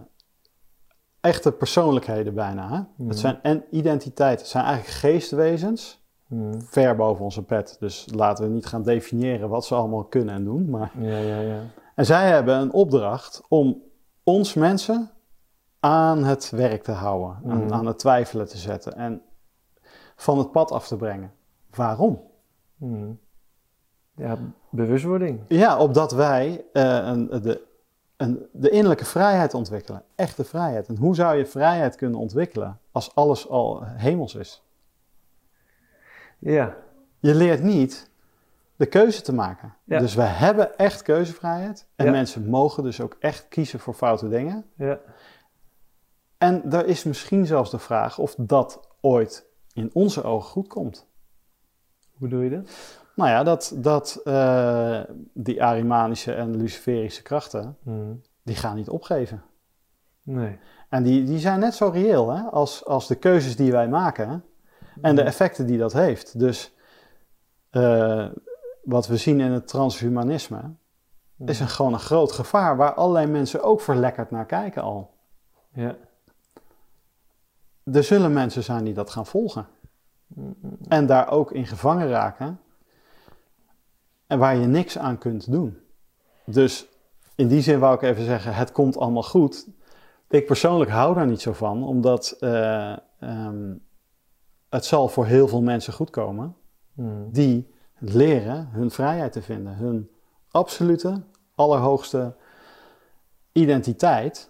echte persoonlijkheden bijna. Hè? Mhm. Het zijn en identiteiten. Het zijn eigenlijk geestwezens, Mm. ver boven onze pet. Dus laten we niet gaan definiëren wat ze allemaal kunnen en doen. Maar... ja, ja, ja. En zij hebben een opdracht om ons mensen aan het werk te houden, aan, Mhm. aan het twijfelen te zetten en van het pad af te brengen. Waarom? Mm. Ja, bewustwording. Ja, opdat wij eh, een, de, een, de innerlijke vrijheid ontwikkelen. Echte vrijheid. En hoe zou je vrijheid kunnen ontwikkelen als alles al hemels is? Ja, Je leert niet de keuze te maken. Ja. Dus we hebben echt keuzevrijheid. En Ja. mensen mogen dus ook echt kiezen voor foute dingen. ja, En daar is misschien zelfs de vraag of dat ooit in onze ogen goed komt. hoe bedoel je dat? Nou ja, dat, dat eh, die Arimanische en Luciferische krachten, Mm. die gaan niet opgeven. Nee. En die, die zijn net zo reëel hè? Als, als de keuzes die wij maken. En de effecten die dat heeft. Dus eh, wat we zien in het transhumanisme is een, gewoon een groot gevaar waar allerlei mensen ook verlekkerd naar kijken al. Ja. Er zullen mensen zijn die dat gaan volgen. En daar ook in gevangen raken. En waar je niks aan kunt doen. Dus in die zin wou ik even zeggen, het komt allemaal goed. Ik persoonlijk hou daar niet zo van, omdat eh, ehm, het zal voor heel veel mensen goed komen. Mm. Die leren hun vrijheid te vinden. Hun absolute, allerhoogste identiteit.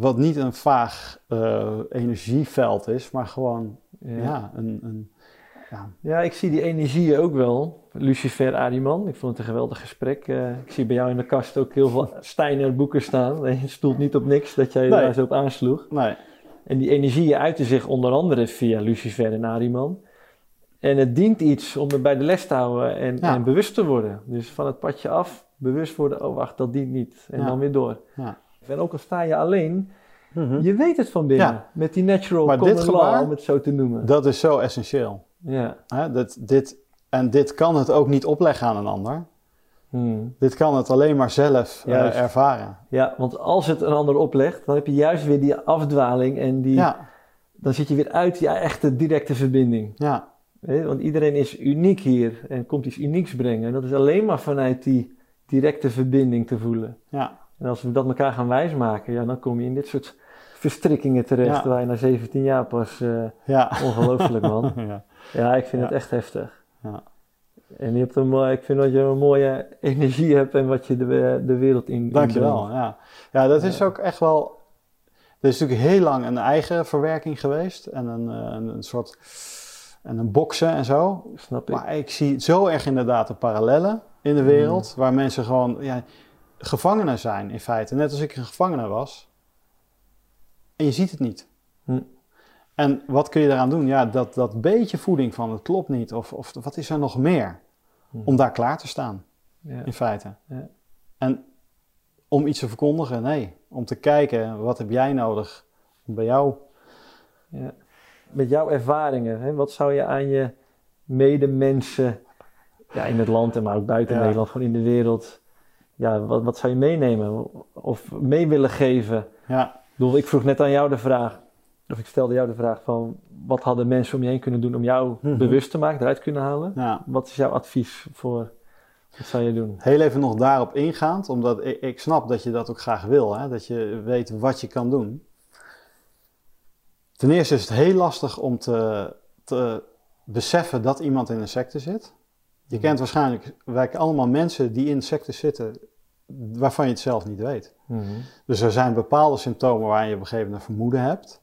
Wat niet een vaag eh, energieveld is, maar gewoon Ja. ja. een, een, ja, Ja, ik zie die energie ook wel. Lucifer Ariman, ik vond het een geweldig gesprek. Eh, ik zie bij jou in de kast ook heel veel Steiner boeken staan. Je stoelt niet op niks dat jij Nee. daar zo op aansloeg. nee, En die energie uitte zich onder andere via Lucifer en Ariman. En het dient iets om er bij de les te houden en, Ja. en bewust te worden. Dus van het padje af, bewust worden, oh wacht, dat dient niet. En dan weer door. Ja. En ook al sta je alleen, Mhm. je weet het van binnen. Ja. Met die natural Maar common dit law, om het zo te noemen. dat is zo essentieel. Ja. Hè? Dat, dit, en dit kan het ook niet opleggen aan een ander. Hmm. Dit kan het alleen maar zelf eh, ervaren. Ja, want als het een ander oplegt, dan heb je juist weer die afdwaling en die, Ja, dan zit je weer uit die echte directe verbinding. ja? Want iedereen is uniek hier en komt iets unieks brengen. En dat is alleen maar vanuit die directe verbinding te voelen. ja. En als we dat elkaar gaan wijsmaken, ja, dan kom je in dit soort verstrikkingen terecht Ja. waar je na 17 jaar pas... eh, ja. ongelooflijk man. ja. Ja, ik vind het echt heftig. Ja. En je hebt een, mooi- ik vind dat je een mooie energie hebt en wat je de, de wereld in Dankjewel. inbrengt. Ja, ja dat is ook echt wel. Er is natuurlijk heel lang een eigen verwerking geweest en een, eh, een, een soort. en een boksen en zo. Snap ik. Maar ik zie zo erg inderdaad de parallellen in de wereld, waar mensen gewoon ja, gevangenen zijn in feite. Net als ik een gevangene was. En je ziet het niet. Hm. En wat kun je eraan doen? Ja, dat, dat beetje voeding van het klopt niet. Of, of wat is er nog meer? Hm. Om daar klaar te staan, Ja. in feite. Ja. En om iets te verkondigen, nee. Om te kijken, wat heb jij nodig bij jou? Ja. Met jouw ervaringen, hè, wat zou je aan je medemensen ja, in het land en maar ook buiten. Nederland, gewoon in de wereld, ja, wat, wat zou je meenemen of mee willen geven? Ja, Ik bedoel, ik vroeg net aan jou de vraag, of ik stelde jou de vraag van, wat hadden mensen om je heen kunnen doen om jou Mhm. bewust te maken, eruit kunnen halen? ja. Wat is jouw advies voor, wat zou je doen? Heel even nog daarop ingaand, omdat ik, ik snap dat je dat ook graag wil. Hè? Dat je weet wat je kan doen. Ten eerste is het heel lastig om te, te beseffen dat iemand in een secte zit. Je kent waarschijnlijk, wij allemaal mensen die in sectes zitten, waarvan je het zelf niet weet. Dus er zijn bepaalde symptomen waar je op een gegeven moment een vermoeden hebt.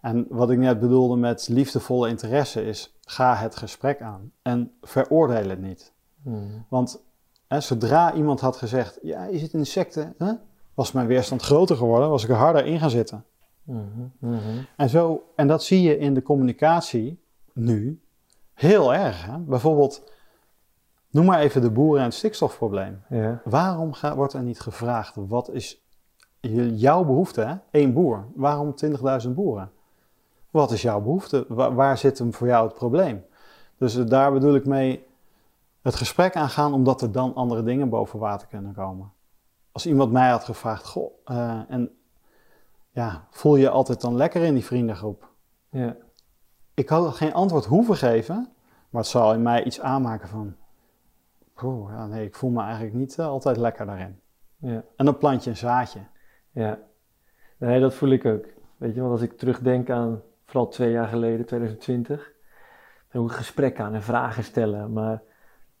En wat ik net bedoelde met liefdevolle interesse is, ga het gesprek aan en veroordeel het niet. Mhm. Want hè, zodra iemand had gezegd, ja, je zit in een secte, hè, was mijn weerstand groter geworden, was ik er harder in gaan zitten. Mhm. Mhm. En, zo, en dat zie je in de communicatie nu heel erg. Hè? Bijvoorbeeld, noem maar even de boeren en het stikstofprobleem. Ja. Waarom ga- wordt er niet gevraagd, wat is jouw behoefte? Hè? Eén boer. Waarom 20.000 boeren? Wat is jouw behoefte? Wa- waar zit hem voor jou het probleem? Dus eh, daar bedoel ik mee het gesprek aangaan, omdat er dan andere dingen boven water kunnen komen. Als iemand mij had gevraagd, goh, eh, en ja, voel je je altijd dan lekker in die vriendengroep? Ja. Ik had geen antwoord hoeven geven, maar het zal in mij iets aanmaken van, oh, ja, nee, ik voel me eigenlijk niet eh, altijd lekker daarin. Ja. En dan plant je een zaadje. Ja, nee, dat voel ik ook. Weet je, want als ik terugdenk aan vooral twee jaar geleden, 2020, dan ook een gesprek aan en vragen stellen. Maar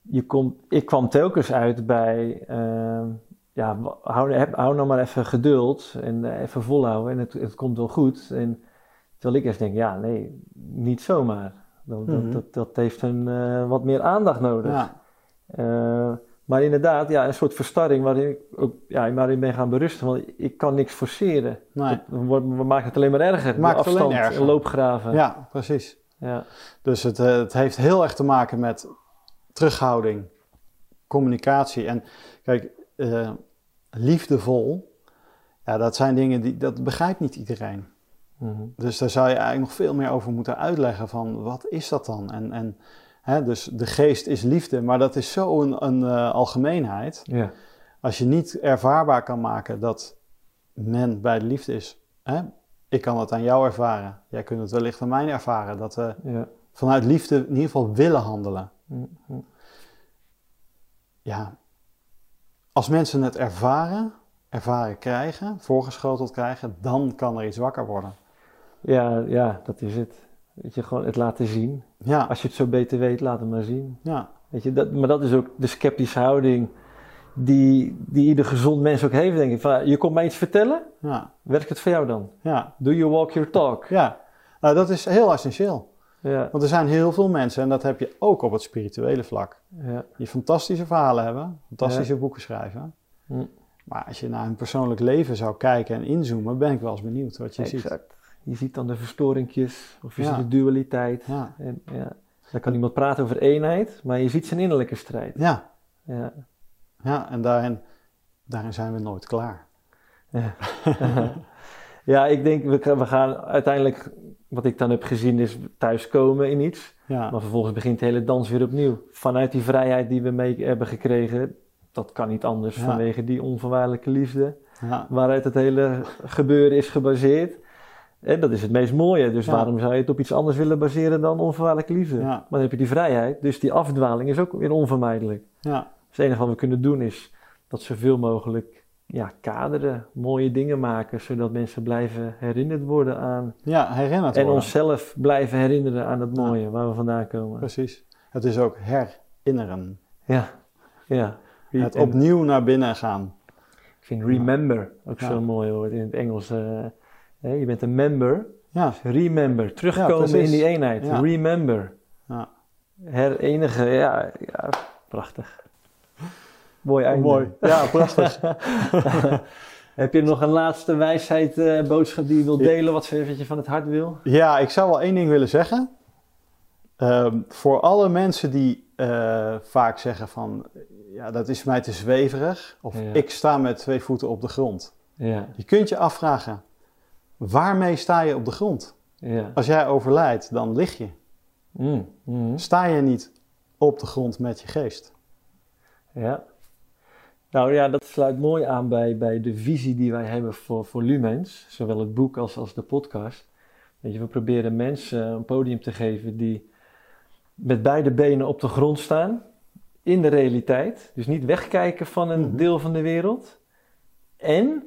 je komt, ik kwam telkens uit bij, ehm, ja, hou, heb- hou nou maar even geduld en eh, even volhouden en het, het komt wel goed. En terwijl ik eerst denk, ja, nee, niet zomaar. Dat, dat- Mhm. dat, dat heeft een, eh, wat meer aandacht nodig. Ja, Eh, maar inderdaad, ja, een soort verstarring waarin ik ook ja, waarin ben gaan berusten. Want ik kan niks forceren. nee. Dat- We, maken het alleen maar erger. Maakt De het alleen afstand, erger. loopgraven. ja precies. Ja. Dus het, eh, het heeft heel erg te maken met terughouding, communicatie. En kijk, eh, liefdevol, ja, dat zijn dingen die, dat begrijpt niet iedereen. Mhm. Dus daar zou je eigenlijk nog veel meer over moeten uitleggen van wat is dat dan? En, en hè, dus de geest is liefde, maar dat is zo een, een eh, algemeenheid. Ja. Als je niet ervaarbaar kan maken dat men bij de liefde is. Hè? Ik kan het aan jou ervaren. Jij kunt het wellicht aan mij ervaren. Dat we Ja. vanuit liefde in ieder geval willen handelen. Mhm. Ja, als mensen het ervaren, ervaren krijgen, voorgeschoteld krijgen, dan kan er iets wakker worden. Ja, ja, dat is het. Weet je, gewoon het laten zien. Ja, Als je het zo beter weet, laat het maar zien. ja, Weet je, dat, maar dat is ook de sceptische houding die, die ieder gezond mens ook heeft, denk ik. Van, je komt mij iets vertellen, ja, werkt het voor jou dan? ja, Do you walk your talk? ja. Nou, dat is heel essentieel. Ja, Want er zijn heel veel mensen, en dat heb je ook op het spirituele vlak, ja, die fantastische verhalen hebben, fantastische boeken schrijven. Hm. Maar als je naar hun persoonlijk leven zou kijken en inzoomen, ben ik wel eens benieuwd wat je ziet. Je ziet dan de verstoringjes, of je Ja. ziet de dualiteit. Ja, En, ja. Dan kan iemand praten over eenheid, maar je ziet zijn innerlijke strijd. ja, Ja. ja en daarin, daarin zijn we nooit klaar. Ja, ja ik denk, we, we gaan uiteindelijk, wat ik dan heb gezien, is thuiskomen in iets. Ja, Maar vervolgens begint de hele dans weer opnieuw. Vanuit die vrijheid die we mee hebben gekregen, dat kan niet anders Ja. vanwege die onvoorwaardelijke liefde, ja, waaruit het hele gebeuren is gebaseerd. En dat is het meest mooie. Dus Ja. waarom zou je het op iets anders willen baseren dan onvoorwaardelijke liefde? Ja. Maar dan heb je die vrijheid, dus die afdwaling is ook weer onvermijdelijk. ja, Dus het enige wat we kunnen doen is dat zoveel mogelijk ja, kaderen, mooie dingen maken, zodat mensen blijven herinnerd worden aan. ja, herinnerd En worden. onszelf blijven herinneren aan het mooie waar we vandaan komen. Precies. Het is ook herinneren. Ja, ja. Het En opnieuw naar binnen gaan. Ik vind remember ook zo'n mooi woord in het Engels. eh, hè, je bent een member, Ja, dus remember, terugkomen in die eenheid. Ja. Remember, ja. herenigen, ja, ja prachtig. Mooi einde. mooi. Ja, prachtig. Heb je nog een laatste wijsheid, eh, boodschap die je wilt delen, wat ze- wat je van het hart wil? Ja, ik zou wel één ding willen zeggen. Ehm, voor alle mensen die eh, vaak zeggen van, ja, dat is mij te zweverig. Of ik sta met twee voeten op de grond. Ja, Je kunt je afvragen, waarmee sta je op de grond? ja. Als jij overlijdt, dan lig je. Mm, mm, Sta je niet op de grond met je geest? ja. Nou ja, dat sluit mooi aan bij, bij de visie die wij hebben voor, voor Lumens, zowel het boek als, als de podcast. Weet je, we proberen mensen een podium te geven die met beide benen op de grond staan, in de realiteit. Dus niet wegkijken van een Mhm. deel van de wereld. En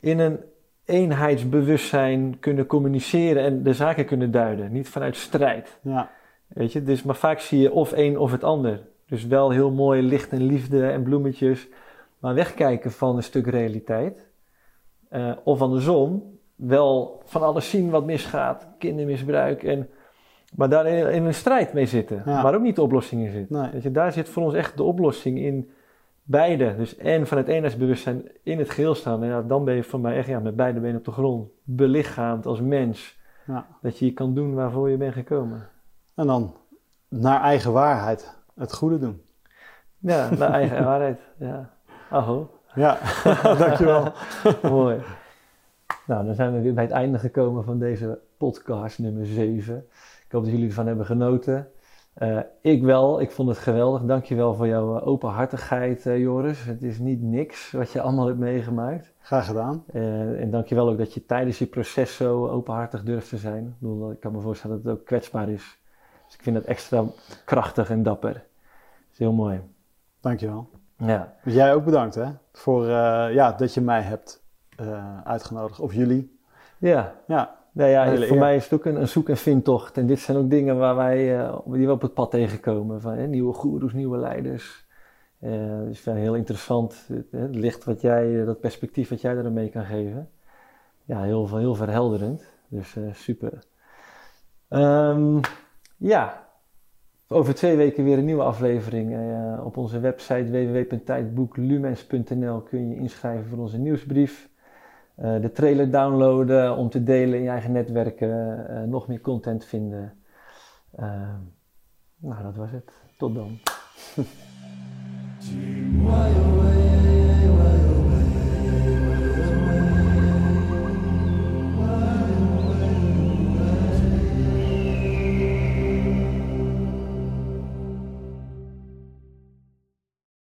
in een eenheidsbewustzijn kunnen communiceren en de zaken kunnen duiden. Niet vanuit strijd. Ja, Weet je, dus, maar vaak zie je of een of het ander. Dus wel heel mooi licht en liefde en bloemetjes, maar wegkijken van een stuk realiteit. Eh, of andersom, wel van alles zien wat misgaat, kindermisbruik, en, maar daar in, in een strijd mee zitten. Ja. Waar ook niet de oplossing in zit. Nee. Weet je, daar zit voor ons echt de oplossing in beide. Dus en van het eenheidsbewustzijn in het geheel staan. En ja, dan ben je voor mij echt ja, met beide benen op de grond. Belichaamd als mens. Ja. Dat je je kan doen waarvoor je bent gekomen. en dan naar eigen waarheid het goede doen. Ja, naar eigen waarheid. Ja. Aho, Ja, dankjewel. mooi. Nou, dan zijn we weer bij het einde gekomen van deze podcast nummer 7. Ik hoop dat jullie ervan hebben genoten. Eh, ik wel, ik vond het geweldig. Dankjewel voor jouw eh, openhartigheid, eh, Joris. Het is niet niks wat je allemaal hebt meegemaakt. Graag gedaan. Eh, en dankjewel ook dat je tijdens je proces zo openhartig durft te zijn. Ik, bedoel, ik kan me voorstellen dat het ook kwetsbaar is. Dus ik vind dat extra krachtig en dapper. Dat is heel mooi. Dankjewel. Ja, Jij ook bedankt hè, voor ja, dat je mij hebt uitgenodigd. Of jullie. ja. Ja, Nou ja, Hele voor eer. mij is het ook een, een zoek- en vindtocht. En dit zijn ook dingen waar wij, eh, die we op het pad tegenkomen. Van, hè, nieuwe goeroes, nieuwe leiders. Eh dus vind heel interessant. Het, licht wat jij, eh, dat perspectief wat jij daarin mee kan geven. Ja, heel, heel verhelderend. Dus super. Ehm, ja, over twee weken weer een nieuwe aflevering. Op onze website www.tijdboeklumens.nl kun je inschrijven voor onze nieuwsbrief. Eh, de trailer downloaden om te delen in je eigen netwerken. eh, nog meer content vinden. Ehm, nou, dat was het. Tot dan.